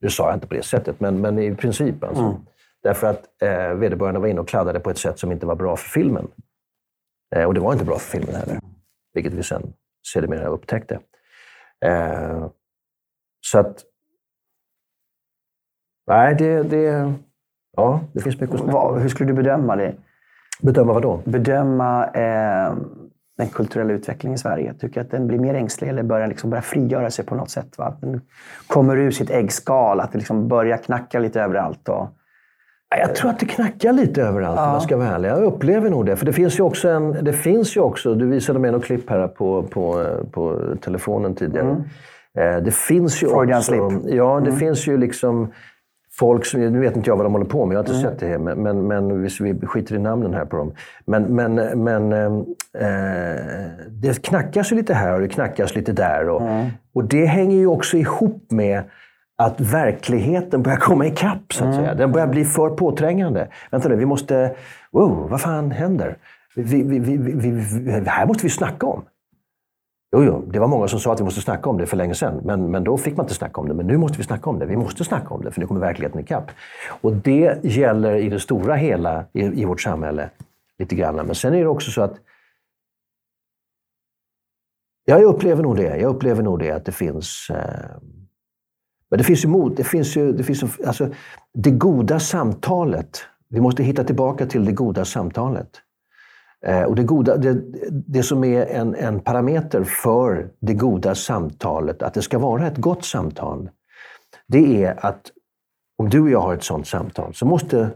S2: Nu sa jag inte på det sättet, men, men i princip. Alltså. Mm. Därför att eh, vederbörande var inne och kladdade på ett sätt som inte var bra för filmen. Eh, och det var inte bra för filmen heller. Vilket vi sen sedermera upptäckte. Eh, så att... Nej, det, det, ja, det finns mycket att
S1: snacka. Hur skulle du bedöma det?
S2: Bedöma vad då?
S1: Bedöma eh, den kulturella utvecklingen i Sverige. Tycker att den blir mer ängslig eller börjar liksom börja frigöra sig på något sätt? Va? Att den kommer ur sitt äggskal, att det liksom börjar knacka lite överallt. Och,
S2: jag tror att det knackar lite överallt ja. om man ska vara ärlig. Jag upplever nog det. För det finns ju också, en, det finns ju också du visade mig något klipp här på, på, på telefonen tidigare. Mm. Eh, det finns ju Freudian också... Slip. Ja, det mm. finns ju liksom folk som, nu vet inte jag vad de håller på med, jag har inte mm. sett det, men, men, men vi skiter i namnen här på dem. Men, men, men eh, det knackas ju lite här och det knackas lite där. Och, mm. och det hänger ju också ihop med att verkligheten börjar komma ikapp, så att mm. säga. Den börjar bli för påträngande. Vänta nu, vi måste... Wow, vad fan händer? Vi, vi, vi, här måste vi snacka om. Jo, jo, det var många som sa att vi måste snacka om det för länge sedan. Men, men då fick man inte snacka om det. Men nu måste vi snacka om det. Vi måste snacka om det, för nu kommer verkligheten ikapp. Och det gäller i det stora hela i, i vårt samhälle lite grann. Men sen är det också så att jag upplever nog det. Jag upplever nog det att det finns eh, men det finns ju mot... Det finns ju, det finns ju, alltså, det goda samtalet. Vi måste hitta tillbaka till det goda samtalet. Eh, och det, goda, det, det som är en, en parameter för det goda samtalet, att det ska vara ett gott samtal, det är att om du och jag har ett sådant samtal så måste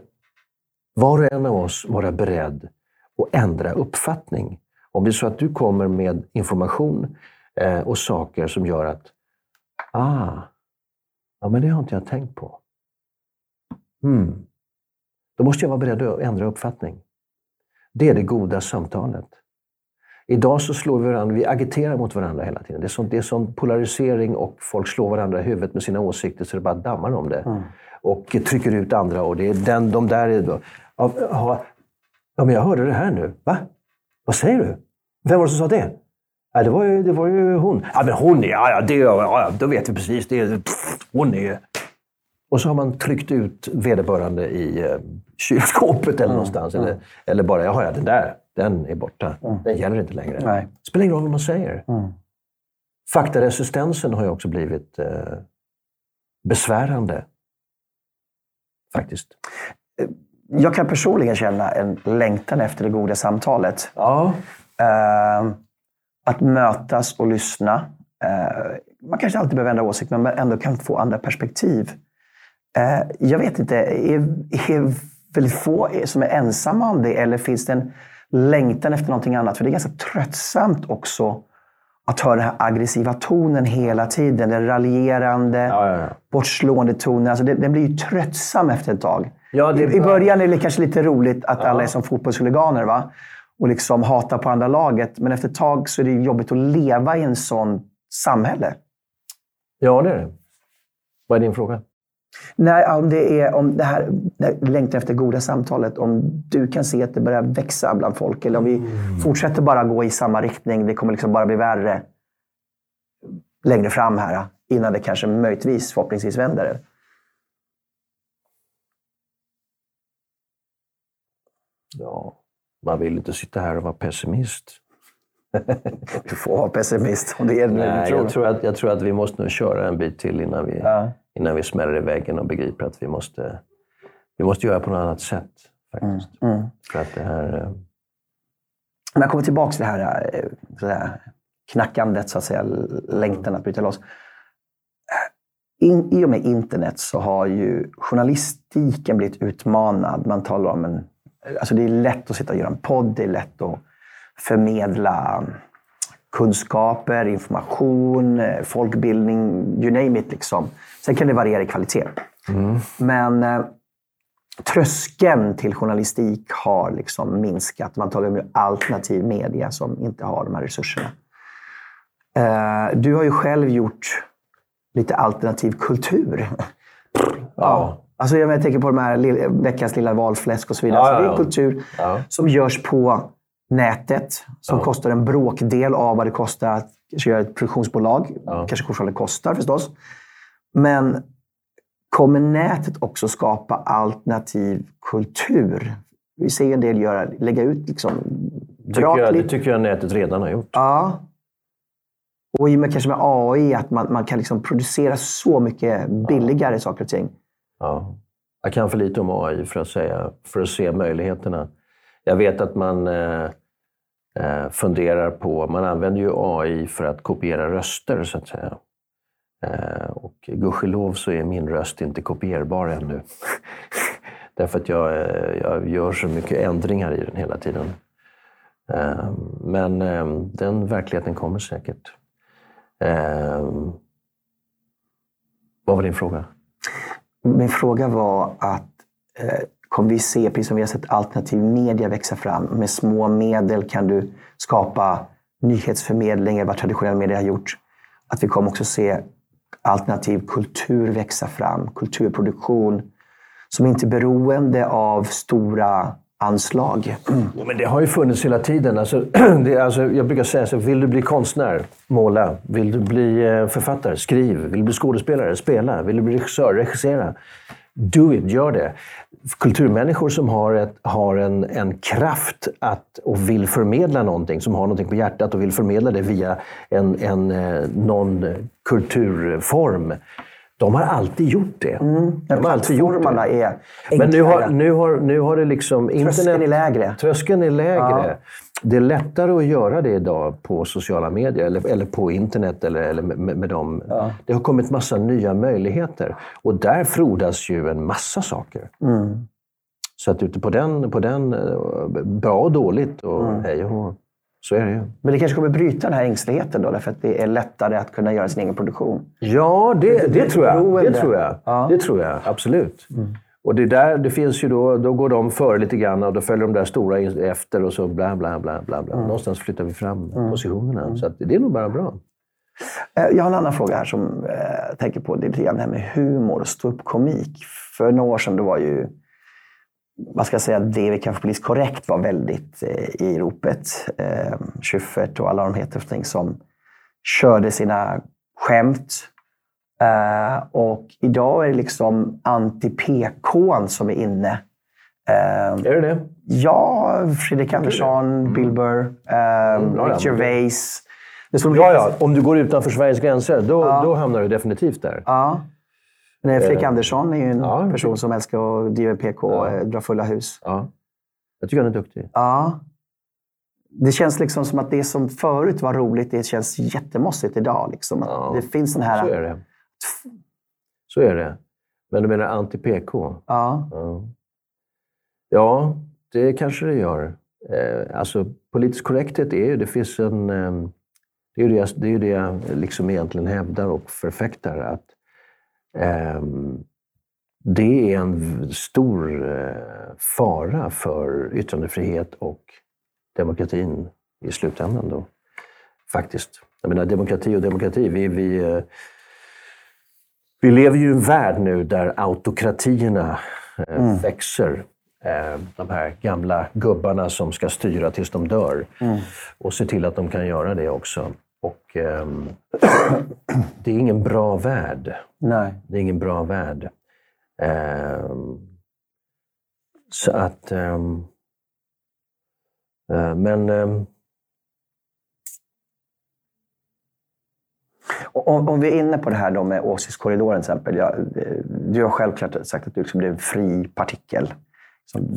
S2: var och en av oss vara beredd att ändra uppfattning. Om det är så att du kommer med information eh, och saker som gör att ah, Ja, men det har inte jag tänkt på. Mm. Då måste jag vara beredd att ändra uppfattning. Det är det goda samtalet. Idag så slår vi varandra, vi agiterar mot varandra hela tiden. Det är sån, det är sån polarisering och folk slår varandra i huvudet med sina åsikter så det bara dammar om det. Mm. Och trycker ut andra och det är den, de där... Är, ja, men jag hörde det här nu. Va? Vad säger du? Vem var det som sa det? Ja, det, var ju, det var ju hon. Ja, men hon är... Ja, det, ja, då vet vi precis. Det, pff, hon är... Och så har man tryckt ut vederbörande i eh, kylskåpet eller mm. någonstans. Mm. Eller, eller bara, jaha, ja, den där, den är borta. Mm. Den gäller inte längre. Nej. Spelar ingen roll vad man säger. Mm. Faktaresistensen har ju också blivit eh, besvärande. Faktiskt.
S1: Jag kan personligen känna en längtan efter det goda samtalet.
S2: Ja.
S1: Uh, att mötas och lyssna. Eh, man kanske alltid behöver ändra åsikt, men man ändå kan få andra perspektiv. Eh, jag vet inte, är, är väldigt få som är ensamma om det eller finns det en längtan efter någonting annat? För det är ganska tröttsamt också att höra den här aggressiva tonen hela tiden. Den raljerande, ja, ja, ja. bortslående tonen. Alltså det, den blir ju tröttsam efter ett tag. Ja, I, I början är det kanske lite roligt att alla är som fotbollshuliganer. Va? Och liksom hatar på andra laget. Men efter ett tag så är det jobbigt att leva i en sån samhälle.
S2: Ja, det är det. Vad är din fråga?
S1: Nej, om det är om det här längtan efter goda samtalet. Om du kan se att det börjar växa bland folk eller om vi mm. fortsätter bara gå i samma riktning. Det kommer liksom bara bli värre längre fram här innan det kanske möjligtvis förhoppningsvis vänder.
S2: Ja, man vill inte sitta här och vara pessimist.
S1: du får vara pessimist om det är det
S2: Nej,
S1: tror.
S2: jag, tror att, jag tror att vi måste nog köra en bit till innan vi,
S1: Ja.
S2: innan vi smäller i väggen och begriper att vi måste, vi måste göra på något annat sätt. faktiskt.
S1: Mm.
S2: För att det här... eh,
S1: Om jag kommer tillbaka till det här eh, så att säga, knackandet, så att säga, längtan att bryta loss. In, I och med internet så har ju journalistiken blivit utmanad. Man talar om en... Alltså det är lätt att sitta och göra en podd, det är lätt att förmedla kunskaper, information, folkbildning, you name it. Liksom. Sen kan det variera i kvalitet. Men eh, tröskeln till journalistik har liksom minskat. Man talar om alternativ media som inte har de här resurserna. Eh, du har ju själv gjort lite alternativ kultur.
S2: Ja.
S1: Alltså jag, tänker på de här lill- veckans lilla valfläsk och så vidare.
S2: Ja,
S1: Så
S2: ja,
S1: det
S2: ja.
S1: är kultur
S2: Ja.
S1: som görs på nätet, som kostar en bråkdel av vad det kostar att göra ett produktionsbolag.
S2: Ja.
S1: Kanske fortfarande kostar förstås. Men kommer nätet också skapa alternativ kultur? Vi ser en del göra, lägga ut liksom
S2: tycker jag, det tycker jag nätet redan har gjort.
S1: Ja. Och i och med kanske med AI, att man, man kan liksom producera så mycket billigare saker och ting.
S2: Ja. Jag kan för lite om AI för att, säga, för att se möjligheterna. Jag vet att man eh, eh funderar på... Man använder ju AI för att kopiera röster, så att säga. Eh, och gudskelov så är min röst inte kopierbar ännu. Därför att jag, eh, jag gör så mycket ändringar i den hela tiden. Eh, men eh, den verkligheten kommer säkert. Eh, vad var din fråga?
S1: Min fråga var att eh, kommer vi se, precis som vi har sett alternativ media växa fram, med små medel kan du skapa nyhetsförmedling, eller vad traditionell media har gjort. Att vi kommer också se alternativ kultur växa fram, kulturproduktion som inte är beroende av stora anslag.
S2: Men det har ju funnits hela tiden. Alltså, det, alltså, jag brukar säga så, vill du bli konstnär, måla. Vill du bli eh, författare, skriv. Vill du bli skådespelare, spela. Vill du bli regissör, regissera. Do it, gör det. Kulturmänniskor som har, ett, har en, en kraft att, och vill förmedla någonting, som har någonting på hjärtat och vill förmedla det via en, en, eh, någon kulturform. De har alltid gjort det. De har alltid gjort det.
S1: Är
S2: Men nu har, nu har, nu har det liksom...
S1: Tröskeln är lägre.
S2: Tröskeln är lägre.
S1: Ja.
S2: Det är lättare att göra det idag på sociala medier eller, eller på internet. Eller, eller med, med dem. Det har kommit massa nya möjligheter. Och där frodas ju en massa saker.
S1: Mm.
S2: Så att ute på den, på den eh, bra och dåligt och
S1: Mm.
S2: hej och så är det ju.
S1: Men det kanske kommer bryta den här ängsligheten då, därför att det är lättare att kunna göra sin egen produktion.
S2: Ja, det, det,
S1: det
S2: tror jag. Det tror jag.
S1: Ja.
S2: Det tror jag, absolut. Och det där, det finns ju då, då går de före lite grann och då följer de där stora efter och så bla bla bla. bla, bla. Någonstans flyttar vi fram positionerna. Så att det är nog bara bra.
S1: Eh, Jag har en annan fråga här som eh, jag tänker på. Det är lite grann det här med humor och ståuppkomik. För några år sedan då var ju, vad ska jag säga, det vi kan få politiskt korrekt var väldigt eh, i ropet. Eh, Schyffert och alla de heter för ting som körde sina skämt. Eh, och idag är det liksom anti-PK som är inne. Eh,
S2: Är det det?
S1: ja, Fredrik Andersson, Bill Burr, eh,
S2: ja,
S1: Rick
S2: men det-
S1: Gervais. Det
S2: Ja, ja. Om du går utanför Sveriges gränser, då, då hamnar du definitivt där.
S1: Ja. Nej, Fredrik Andersson är ju en
S2: Eh, ja,
S1: person som älskar att driva PK och eh, dra fulla hus.
S2: Ja. Jag tycker han är duktig.
S1: Ja. Det känns liksom som att det som förut var roligt, det känns jättemossigt idag. Liksom.
S2: Ja,
S1: Det finns den här...
S2: Så är det. Så är det. Men du menar anti-PK?
S1: Ja.
S2: Ja. ja, det kanske det gör. Eh, alltså, politisk korrekthet är ju, det finns en... ehm, det är ju det, jag- det, är det jag liksom egentligen hävdar och förfäktar. Att det är en stor eh, fara för yttrandefrihet och demokratin i slutändan. Då. Faktiskt. Jag menar, demokrati och demokrati. Vi, vi, eh, vi lever ju i en värld nu där autokratierna eh, växer. Eh, de här gamla gubbarna som ska styra tills de dör. Och se till att de kan göra det också. Och ehm, det är ingen bra värld.
S1: Nej.
S2: Det är ingen bra värld. Um, så att... Um, men... Um,
S1: Om, om, vi är inne på det här då med åsiktskorridoren till exempel. Jag, eh, du har självklart sagt att du liksom blir en fri partikel.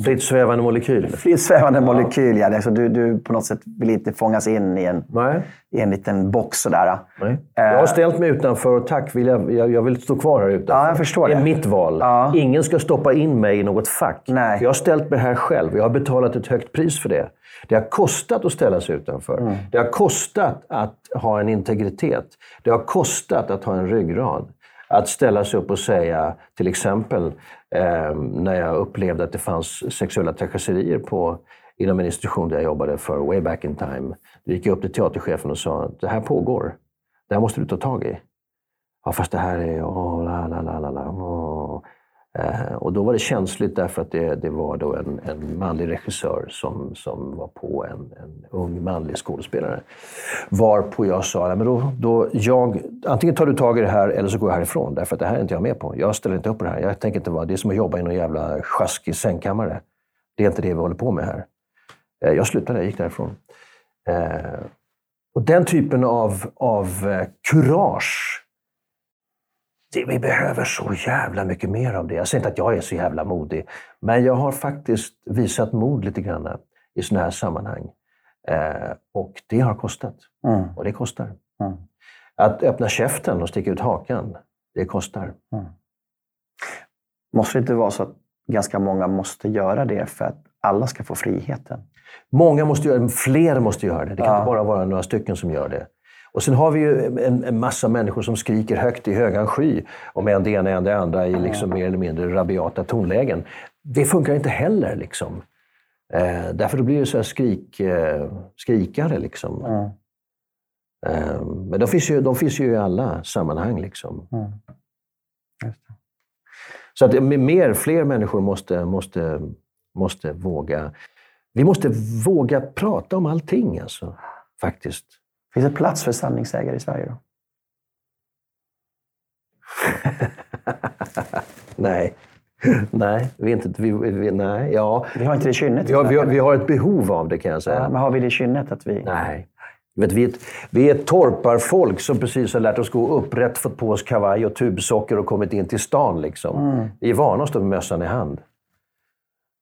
S2: Fritt svävande molekyl?
S1: Fritt svävande ja. molekyl, ja. Alltså du, du på något sätt vill inte fångas in i en, i en liten box sådär.
S2: Nej. Jag har ställt mig utanför och tack, vill jag, jag, jag vill stå kvar här utanför.
S1: Ja, jag förstår
S2: det. är mitt val. Ja. Ingen ska stoppa in mig i något fack.
S1: Nej.
S2: Jag har ställt mig här själv. Jag har betalat ett högt pris för det. Det har kostat att ställa sig utanför. Mm. Det har kostat att ha en integritet. Det har kostat att ha en ryggrad. Att ställa sig upp och säga, till exempel eh, när jag upplevde att det fanns sexuella trakasserier på, inom en institution där jag jobbade för, way back in time. Då gick jag upp till teaterchefen och sa, det här pågår. Det här måste du ta tag i. Ja, fast det här är... Oh, la, la, la, Eh, och då var det känsligt därför att det, det var då en, en manlig regissör som, som var på en, en ung manlig skådespelare. Varpå jag sa, men då, då jag, antingen tar du tag i det här eller så går jag härifrån. Därför att det här är inte jag med på. Jag ställer inte upp på det här. Jag tänker inte vara, det är som att jobba i någon jävla sjaskig sängkammare. Det är inte det vi håller på med här. Eh, jag slutade, jag gick därifrån. Eh, och den typen av, av kurage det, vi behöver så jävla mycket mer av det. Jag säger inte att jag är så jävla modig, men jag har faktiskt visat mod lite grann i sådana här sammanhang. Eh, och det har kostat. Mm. Och det kostar. Mm. Att öppna käften och sticka ut hakan, det kostar. Mm.
S1: Måste det inte vara så att ganska många måste göra det för att alla ska få friheten?
S2: Många måste göra det, fler måste göra det. Det kan ja. inte bara vara några stycken som gör det. Och sen har vi ju en, en massa människor som skriker högt i högan sky om en det ena än det andra i liksom mer eller mindre rabiata tonlägen. Det funkar inte heller. Liksom. Eh, därför då blir det så skrik, eh, skrikare. Liksom. Mm. Eh, men de finns, ju, de finns ju i alla sammanhang. Liksom. Mm. Så att mer, fler människor måste, måste, måste våga. Vi måste våga prata om allting, alltså, faktiskt.
S1: Finns det plats för sanningssägare i Sverige då?
S2: nej. Nej, vi, inte, vi, vi, nej, ja.
S1: vi har inte det kynnet.
S2: Vi har, vi, har, vi har ett behov av det kan jag säga.
S1: Ja, men har vi det kynnet? Att vi...
S2: Nej. Vet, vi, är ett, vi är ett torparfolk som precis har lärt oss gå upprätt, fått på oss kavaj och tubsocker och kommit in till stan. Liksom. Mm. Vi är vana att stå med mössan i hand.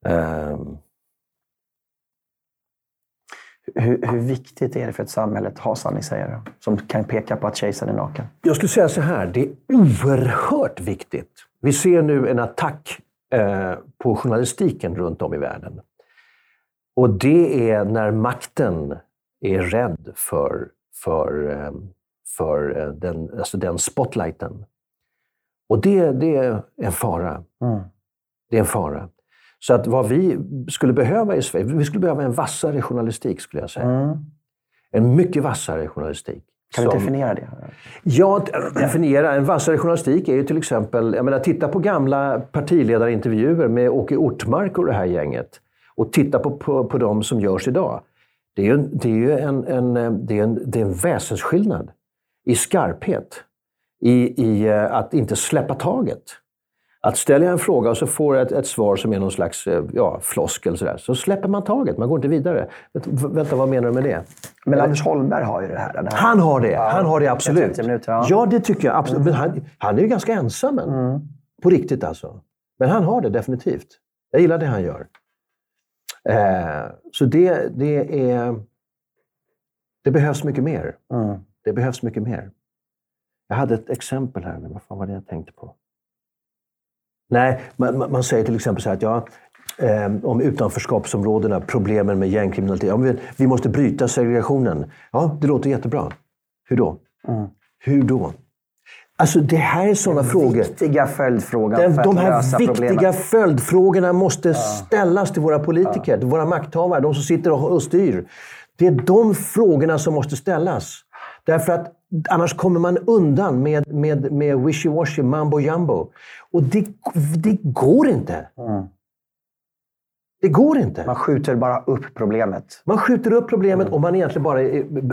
S2: Um,
S1: hur, hur, viktigt är det för ett samhälle att ha sanningssägare som kan peka på att kejsaren är naken?
S2: Jag skulle säga så här, det är oerhört viktigt. Vi ser nu en attack eh, på journalistiken runt om i världen. Och det är när makten är rädd för, för, eh, för eh, den, alltså den spotlighten. Och det, det är en fara. Mm. Det är en fara. Så att vad vi skulle behöva i Sverige, vi skulle behöva en vassare journalistik skulle jag säga. Mm. En mycket vassare journalistik.
S1: Kan du definiera det?
S2: Ja, definiera. En vassare journalistik är ju till exempel, jag menar, titta på gamla partiledarintervjuer med Åke Ortmark och det här gänget. Och titta på, på, på de som görs idag. Det är ju, det är ju en, en, det är en, det är en väsensskillnad i skarphet. I, i eh, att inte släppa taget. Att ställer jag en fråga och så får jag ett, ett svar som är någon slags eh, ja, floskel sådär, så släpper man taget. Man går inte vidare. Vänta, vad menar du med det?
S1: Men Anders Holmberg har ju det här. här.
S2: Han har det. Ja, han har det absolut. Minuter, ja. ja. det tycker jag absolut. Mm. Men han, han är ju ganska ensam. Mm. På riktigt alltså. Men han har det definitivt. Jag gillar det han gör. Eh, så det, det är... Det behövs mycket mer. Mm. Det behövs mycket mer. Jag hade ett exempel här, men vad fan var det jag tänkte på? Nej, man, man säger till exempel så här att ja, eh, om utanförskapsområdena, problemen med gängkriminalitet. Ja, vi, vi måste bryta segregationen. Ja, det låter jättebra. Hur då? Mm. Hur då? Alltså det här är sådana frågor.
S1: Viktiga följdfrågor Den, för
S2: De här viktiga problemet. följdfrågorna måste ja. ställas till våra politiker, ja. till våra makthavare, de som sitter och, och styr. Det är de frågorna som måste ställas. Därför att annars kommer man undan med, med, med wishy-washy, mambo jumbo. Och det, det går inte. Mm. Det går inte.
S1: Man skjuter bara upp problemet.
S2: Man skjuter upp problemet mm. och man är egentligen bara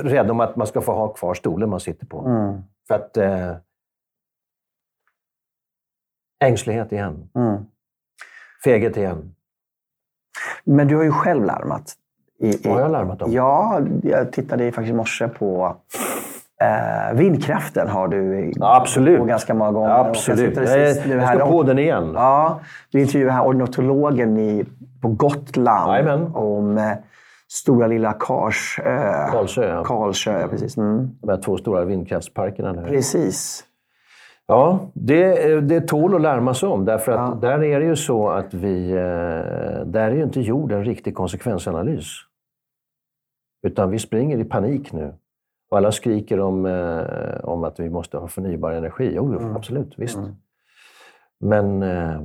S2: rädd om att man ska få ha kvar stolen man sitter på. Mm. För att... Eh, ängslighet igen. Mm. Feghet igen.
S1: Men du har ju själv larmat.
S2: I, i, har jag larmat om?
S1: Ja, jag tittade faktiskt i morse på Eh, vindkraften har du
S2: Ja, absolut.
S1: på ganska många gånger.
S2: Absolut.
S1: Och
S2: Jag, jag
S1: här
S2: ska på den igen.
S1: Ja, du intervjuade här ornitologen i, på Gotland
S2: Jajamän.
S1: om eh, Stora Lilla Kars, eh,
S2: Karlsö, ja.
S1: Karlsö, ja, precis. Mm.
S2: De här två stora vindkraftsparkerna. Där.
S1: Precis.
S2: Ja, det, det tål att larmas om. Därför att där är det ju så att vi... eh, Där är ju inte gjord en riktig konsekvensanalys. Utan vi springer i panik nu. Och alla skriker om, eh, om att vi måste ha förnybar energi. Jo, jo absolut. Visst. Men eh,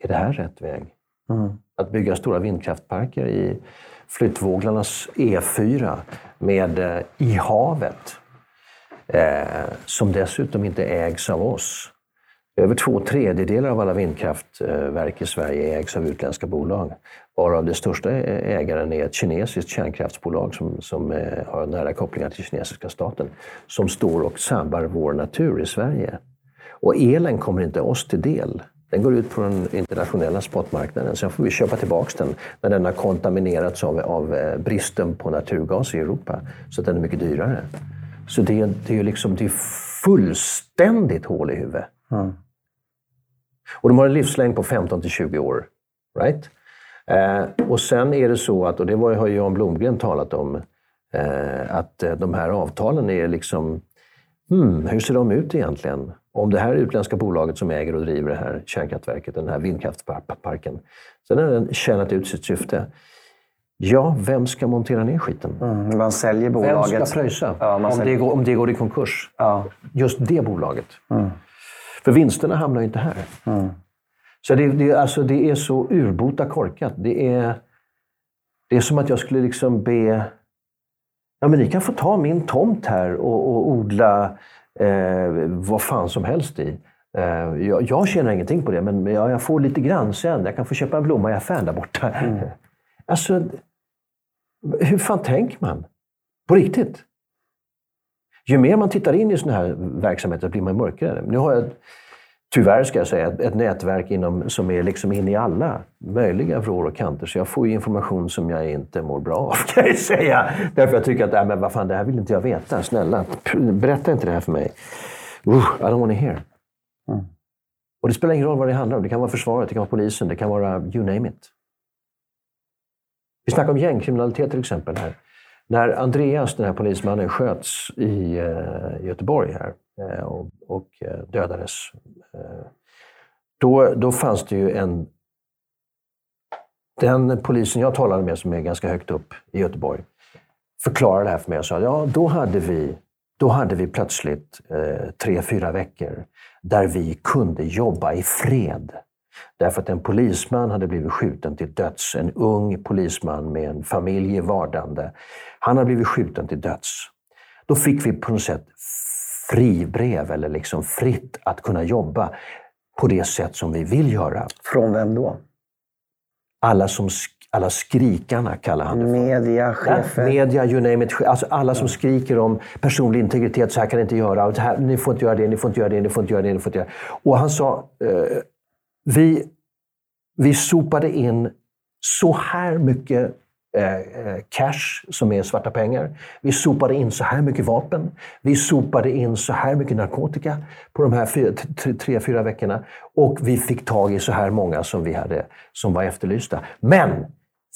S2: är det här rätt väg?
S1: Mm.
S2: Att bygga stora vindkraftparker i flyttvåglarnas E4 med eh, i havet. Eh, som dessutom inte ägs av oss. Över två tredjedelar av alla vindkraftverk i Sverige ägs av utländska bolag. Varav den största ägaren är ett kinesiskt kärnkraftsbolag som, som eh, har nära kopplingar till kinesiska staten. Som står och sabbar vår natur i Sverige. Och elen kommer inte oss till del. Den går ut på den internationella spotmarknaden. Sen får vi köpa tillbaka den när den har kontaminerats av, av eh, bristen på naturgas i Europa. Så att den är mycket dyrare. Så det, är- det är liksom, det är fullständigt hål i huvudet. Och de har en livslängd på 15 till 20 år. Right? Eh, och sen är det så att, och det var, har Jan Blomgren talat om, eh, att eh, de här avtalen är liksom, hmm, hur ser de ut egentligen? Om det här utländska bolaget som äger och driver det här kärnkraftverket, den här vindkraftparken, sen har den tjänat ut sitt syfte. Ja, vem ska montera ner skiten?
S1: Mm. Man säljer
S2: Vem
S1: bolaget.
S2: ska pröjsa
S1: Ja,
S2: om, det går, om det går i konkurs?
S1: Ja.
S2: Just det bolaget. För vinsterna hamnar ju inte här. Så det, det, alltså, det är så urbota korkat. Det är, det är som att jag skulle liksom be... Ja, men ni kan få ta min tomt här och, och odla eh, vad fan som helst i. Eh, jag, jag tjänar ingenting på det, men jag, jag får lite grann sen. Jag kan få köpa en blomma i affären där borta. Alltså, hur fan tänker man? På riktigt? Ju mer man tittar in i sådana här verksamheter blir man mörkare. Nu har jag, tyvärr ska jag säga, ett, nätverk inom, som är liksom inne i alla möjliga vrår och kanter. Så jag får information som jag inte mår bra av, kan jag säga. Därför jag tycker att, äh, men vad fan, det här vill inte jag veta. Snälla, berätta inte det här för mig. Uh, I don't want to hear. Och det spelar ingen roll vad det handlar om. Det kan vara försvaret, det kan vara polisen, det kan vara you name it. Vi snackar om gängkriminalitet till exempel här. När Andreas, den här polismannen, sköts i eh, Göteborg här eh, och, och eh, dödades. Eh, då, då fanns det ju en... Den polisen jag talade med, som är ganska högt upp i Göteborg, förklarade det här för mig och sa ja, då hade vi, då hade vi plötsligt eh, tre, fyra veckor där vi kunde jobba i fred. Därför att en polisman hade blivit skjuten till döds. En ung polisman med en familj i vardande. Han hade blivit skjuten till döds. Då fick vi på något sätt fribrev, eller liksom fritt att kunna jobba på det sätt som vi vill göra.
S1: Från vem då?
S2: Alla, som, alla skrikarna kallar han det för.
S1: Media, chefer?
S2: Media, you name it. Alltså alla som skriker om personlig integritet, så här kan ni inte göra. Här, ni får inte göra det, ni får inte göra det, ni får inte göra det. Ni får inte göra. det. Och han sa, eh, vi, vi sopade in så här mycket eh, eh, cash som är svarta pengar. Vi sopade in så här mycket vapen. Vi sopade in så här mycket narkotika på de här fyra, tre, fyra veckorna. Och vi fick tag i så här många som vi hade, som var efterlysta. Men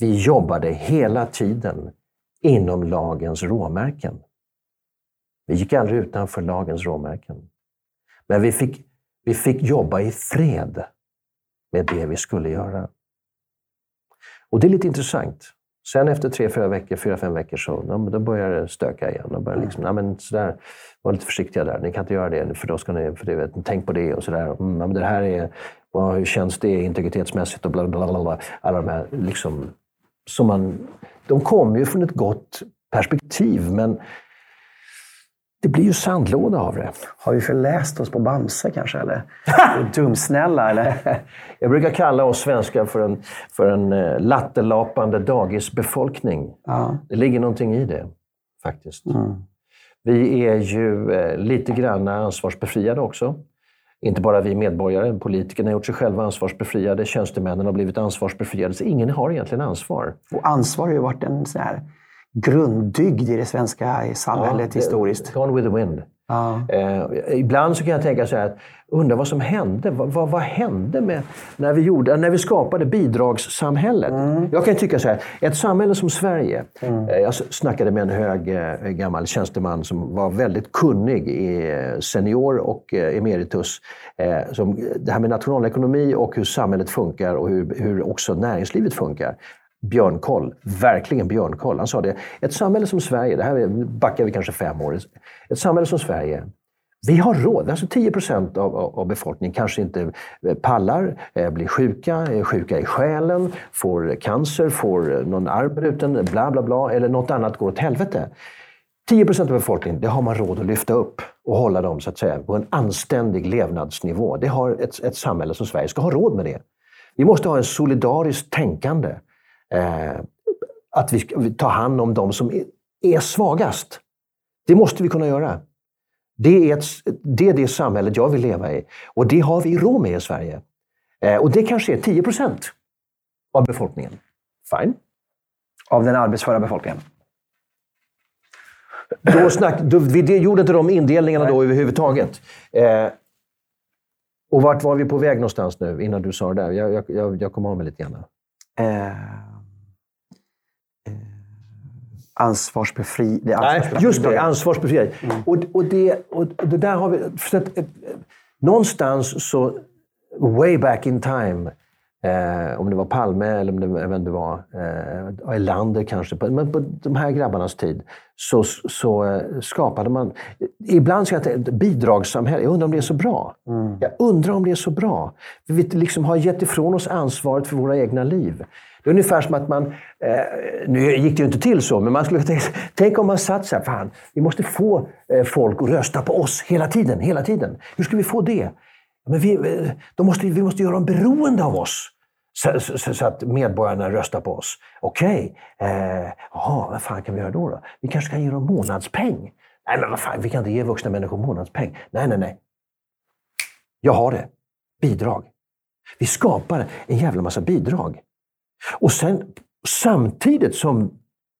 S2: vi jobbade hela tiden inom lagens råmärken. Vi gick aldrig utanför lagens råmärken. Men vi fick, vi fick jobba i fred med det vi skulle göra. Och det är lite intressant. Sen efter tre, fyra veckor, fyra, fem veckor så ja, då börjar det stöka igen. Då börjar liksom, ja, men sådär, var lite försiktiga där. Ni kan inte göra det, för då ska ni, för det, vet, tänk på det och sådär. Mm, ja, men det här är, ja, hur känns det integritetsmässigt och bla bla bla. bla. Alla de här liksom, som man, de kommer ju från ett gott perspektiv, men det blir ju sandlåda av det.
S1: Har vi förläst oss på Bamse kanske? Eller? Dumsnälla eller?
S2: Jag brukar kalla oss svenskar för en, för en eh, lattelapande dagisbefolkning.
S1: Ja.
S2: Det ligger någonting i det, faktiskt. Vi är ju eh, lite grann ansvarsbefriade också. Inte bara vi medborgare. Politikerna har gjort sig själva ansvarsbefriade. Tjänstemännen har blivit ansvarsbefriade. Så ingen har egentligen ansvar.
S1: Och ansvar har ju varit en sån här grunddygd i det svenska samhället ja, historiskt.
S2: Gone with the wind. Ja. Eh, ibland så kan jag tänka så här, undra vad som hände. Vad, vad, vad, hände med när vi, gjorde, när vi skapade bidragssamhället? Mm. Jag kan tycka så här, ett samhälle som Sverige. Mm. Eh, jag snackade med en hög eh, gammal tjänsteman som var väldigt kunnig, i eh, senior och eh, emeritus. Eh, som, det här med nationalekonomi och hur samhället funkar och hur, hur också näringslivet funkar björnkoll. Verkligen björnkoll. Han sa det. Ett samhälle som Sverige, det här backar vi kanske fem år. Ett samhälle som Sverige, vi har råd. Alltså 10 procent av, av, befolkningen kanske inte eh, pallar, eh, blir sjuka, är sjuka i själen, får cancer, får någon arm bruten, bla bla bla, eller något annat går åt helvete. 10 procent av befolkningen, det har man råd att lyfta upp och hålla dem så att säga, på en anständig levnadsnivå. Det har ett, ett samhälle som Sverige ska ha råd med det. Vi måste ha en solidariskt tänkande eh, att vi ska ta hand om de som är, svagast. Det måste vi kunna göra. Det är, ett, det är det samhället jag vill leva i. Och det har vi råd med i Sverige. Eh, och det kanske är 10 procent av befolkningen. Fine.
S1: Av den arbetsföra befolkningen?
S2: Då, snack, då vi gjorde inte de indelningarna Nej. då överhuvudtaget. Eh, och vart var vi på väg någonstans nu innan du sa det där? Jag, jag, jag kom av mig lite grann. Eh,
S1: ansvarsbefri...
S2: Det Nej, just det. Ansvarsbefriad. Mm. Och, och, det, och det där har vi... För att, eh, någonstans så, way back in time, eh, om det var Palme eller om det, om det var eh, Erlander kanske, på, men på de här grabbarnas tid, så, så eh, skapade man... Ibland ska jag tänka, bidragssamhälle, jag undrar om det är så bra. Mm. Jag undrar om det är så bra. Vi liksom har gett ifrån oss ansvaret för våra egna liv. Det är ungefär som att man, eh, nu gick det ju inte till så, men man skulle tänka, tänk om man satt så här, fan, vi måste få eh, folk att rösta på oss hela tiden, hela tiden. Hur ska vi få det? Men vi, eh, de måste, vi måste göra dem beroende av oss. Så, så, så, att medborgarna röstar på oss. Okej, okay. eh, vad fan kan vi göra då, då? Vi kanske kan ge dem månadspeng? Nej, men vad fan, vi kan inte ge vuxna människor månadspeng. Nej, nej, nej. Jag har det. Bidrag. Vi skapar en jävla massa bidrag. Och sen samtidigt som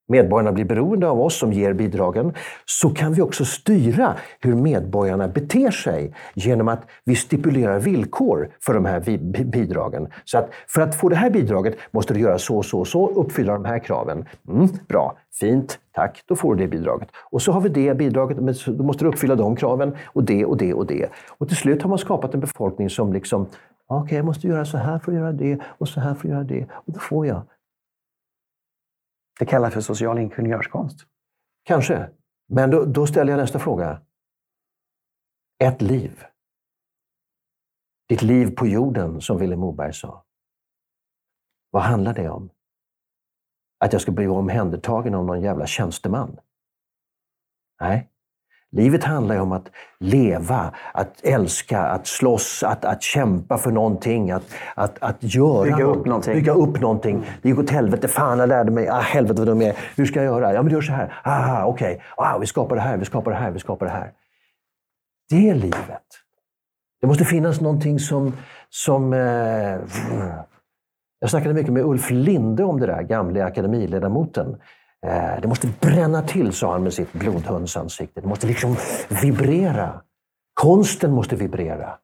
S2: medborgarna blir beroende av oss som ger bidragen, så kan vi också styra hur medborgarna beter sig genom att vi stipulerar villkor för de här bidragen. Så att för att få det här bidraget måste du göra så, så, så, uppfylla de här kraven. Mm, bra, fint, tack, då får du det bidraget. Och så har vi det bidraget, men då måste du uppfylla de kraven och det och det och det. Och till slut har man skapat en befolkning som liksom Okej, okay, jag måste göra så här för att göra det och så här för att göra det. Och då får jag.
S1: Det kallas för social ingenjörskonst.
S2: Kanske. Men då, då ställer jag nästa fråga. Ett liv. Ditt liv på jorden, som Vilhelm Moberg sa. Vad handlar det om? Att jag ska bli omhändertagen av någon jävla tjänsteman? Nej. Livet handlar ju om att leva, att älska, att slåss, att, att kämpa för någonting, att, att, att göra
S1: bygga upp någonting.
S2: Bygga upp någonting. Det gick åt helvete. Fan, jag lärde mig. Ah, helvete vad dum jag är. Hur ska jag göra? Ja, men du gör så här. Ah, okej. Okay. Ah, vi skapar det här, vi skapar det här, vi skapar det här. Det är livet. Det måste finnas någonting som... som eh, jag snackade mycket med Ulf Linde om det där, gamle akademiledamoten. Eh, det måste bränna till, sa han med sitt blodhundsansikte. Det måste liksom vibrera. Konsten måste vibrera.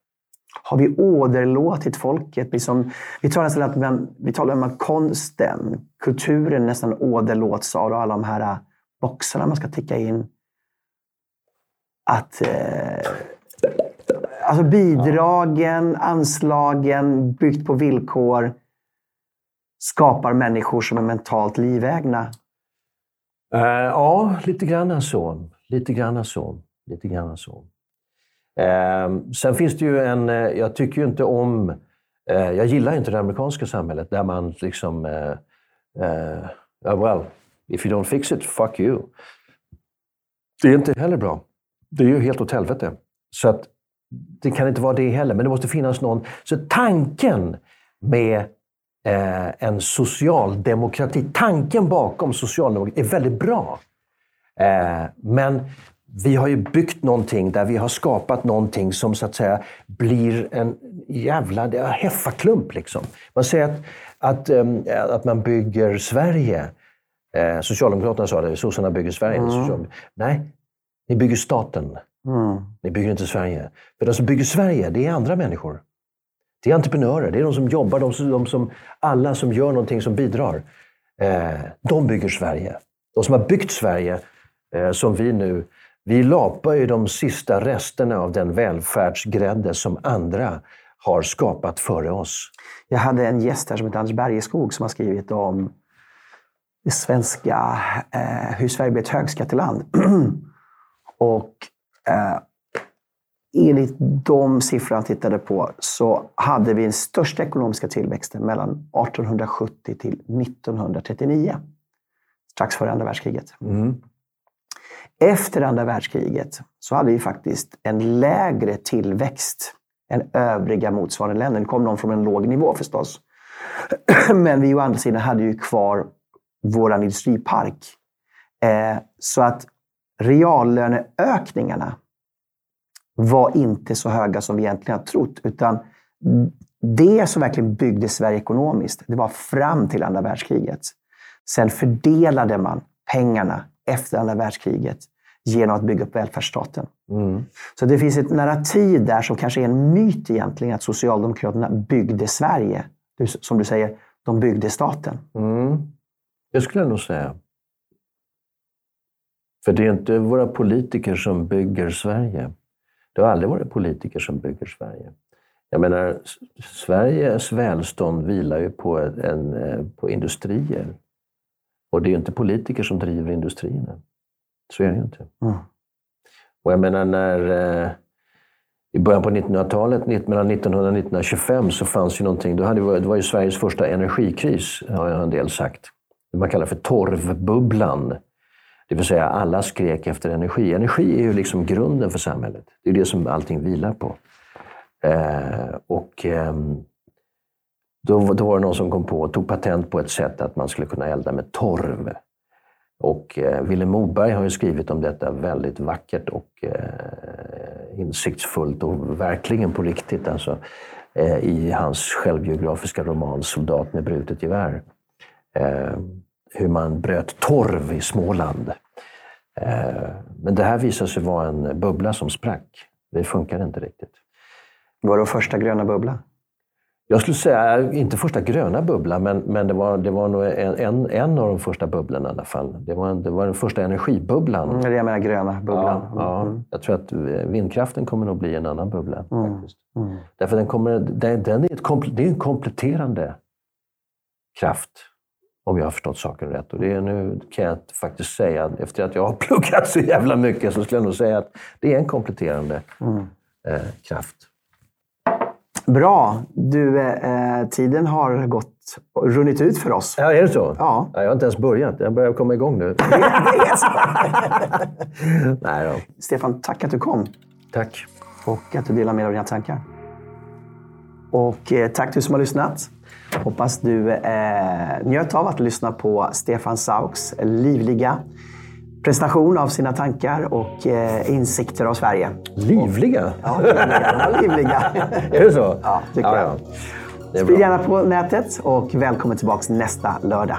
S1: Har vi åderlåtit folket? Liksom, vi talar nästan att man, vi talar om att konsten, kulturen nästan åderlåts av alla de här eh, boxarna man ska ticka in. Att eh, alltså bidragen, anslagen, byggt på villkor skapar människor som är mentalt livägna.
S2: Uh, ja, lite grann så. Lite grann så. Lite grann så. Uh, sen finns det ju en... Uh, jag tycker ju inte om... Eh, jag gillar inte det amerikanska samhället där man liksom... Uh, well, if you don't fix it, fuck you. Det är inte heller bra. Det är ju helt åt helvete. Så att det kan inte vara det heller, men det måste finnas någon... Så tanken med eh, en socialdemokrati. Tanken bakom socialdemokrati är väldigt bra. Eh, men vi har ju byggt någonting där vi har skapat någonting som så att säga blir en jävla heffaklump. Liksom. Man säger att, att, um, att man bygger Sverige. Eh, Socialdemokraterna sa det, sossarna bygger Sverige. Mm. Nej, ni bygger staten. Mm. Ni bygger inte Sverige. För de som bygger Sverige, det är andra människor. Det är entreprenörer, det är de som jobbar, de som, de som, alla som gör någonting som bidrar. Eh, de bygger Sverige. De som har byggt Sverige, eh, som vi nu, vi lapar ju de sista resterna av den välfärdsgrädde som andra har skapat före oss.
S1: Jag hade en gäst här som heter Anders Bergeskog som har skrivit om det svenska, eh, hur Sverige blev ett högskatteland. och eh, enligt de siffror han tittade på så hade vi den största ekonomiska tillväxten mellan 1870 till 1939. Strax före andra världskriget. Mm. Efter andra världskriget så hade vi faktiskt en lägre tillväxt än övriga motsvarande länder. Det kom någon från en låg nivå förstås. Men vi å andra sidan hade ju kvar vår industripark. Eh, så att reallöneökningarna var inte så höga som vi egentligen har trott. Utan det som verkligen byggde Sverige ekonomiskt, det var fram till andra världskriget. Sen fördelade man pengarna efter andra världskriget genom att bygga upp välfärdsstaten. Mm. Så det finns ett narrativ där som kanske är en myt egentligen, att Socialdemokraterna byggde Sverige. Som du säger, de byggde staten. Mm.
S2: Det skulle jag nog säga. För det är inte våra politiker som bygger Sverige. Det har aldrig varit politiker som bygger Sverige. Jag menar, Sveriges välstånd vilar ju på, en, på industrier. Och det är ju inte politiker som driver industrierna. Så är det ju inte. Mm. Och jag menar, när eh, i början på 1900-talet, mellan 1900 och 1925, så fanns ju någonting. Då hade det, det var ju Sveriges första energikris, har en del sagt. Det man kallar för torvbubblan. Det vill säga, alla skrek efter energi. Energi är ju liksom grunden för samhället. Det är det som allting vilar på. Eh, och eh, då, då, var det någon som kom på och tog patent på ett sätt att man skulle kunna elda med torv. Och eh, Willem Moberg har ju skrivit om detta väldigt vackert och eh, insiktsfullt och verkligen på riktigt alltså, eh, i hans självbiografiska roman Soldat med brutet gevär. Eh, hur man bröt torv i Småland. Eh, men det här visade sig vara en bubbla som sprack. Det funkade inte riktigt.
S1: Var det första gröna bubbla?
S2: Jag skulle säga, inte första gröna bubblan, men, men det, var, det var nog en, en, av de första bubblorna i alla fall. Det var, det var den första energibubblan.
S1: Mm, det jag menar gröna bubblan.
S2: Ja, ja. Mm. Jag tror att vindkraften kommer nog bli en annan bubbla. Mm. Faktiskt. Mm. Därför den, kommer, den, den är, ett, det är en kompletterande kraft om jag har förstått saken rätt. Och det är, nu kan jag faktiskt säga, efter att jag har pluggat så jävla mycket, så skulle jag nog säga att det är en kompletterande mm. eh, kraft.
S1: Bra. Du, eh, tiden har gått, runnit ut för oss.
S2: Ja, är det så? Ja. ja jag har inte ens börjat. Jag börjar komma igång nu. Nej då.
S1: Stefan, tack att du kom.
S2: Tack.
S1: Och att du delar med dig av dina tankar. Och eh, tack du som har lyssnat. Hoppas du eh, njöt av att lyssna på Stefan Sauks livliga presentation av sina tankar och eh, insikter av Sverige.
S2: Livliga?
S1: Ja, livliga. livliga.
S2: är det så?
S1: Ja, tycker ja, jag. Sprid gärna på nätet och välkommen tillbaka nästa lördag.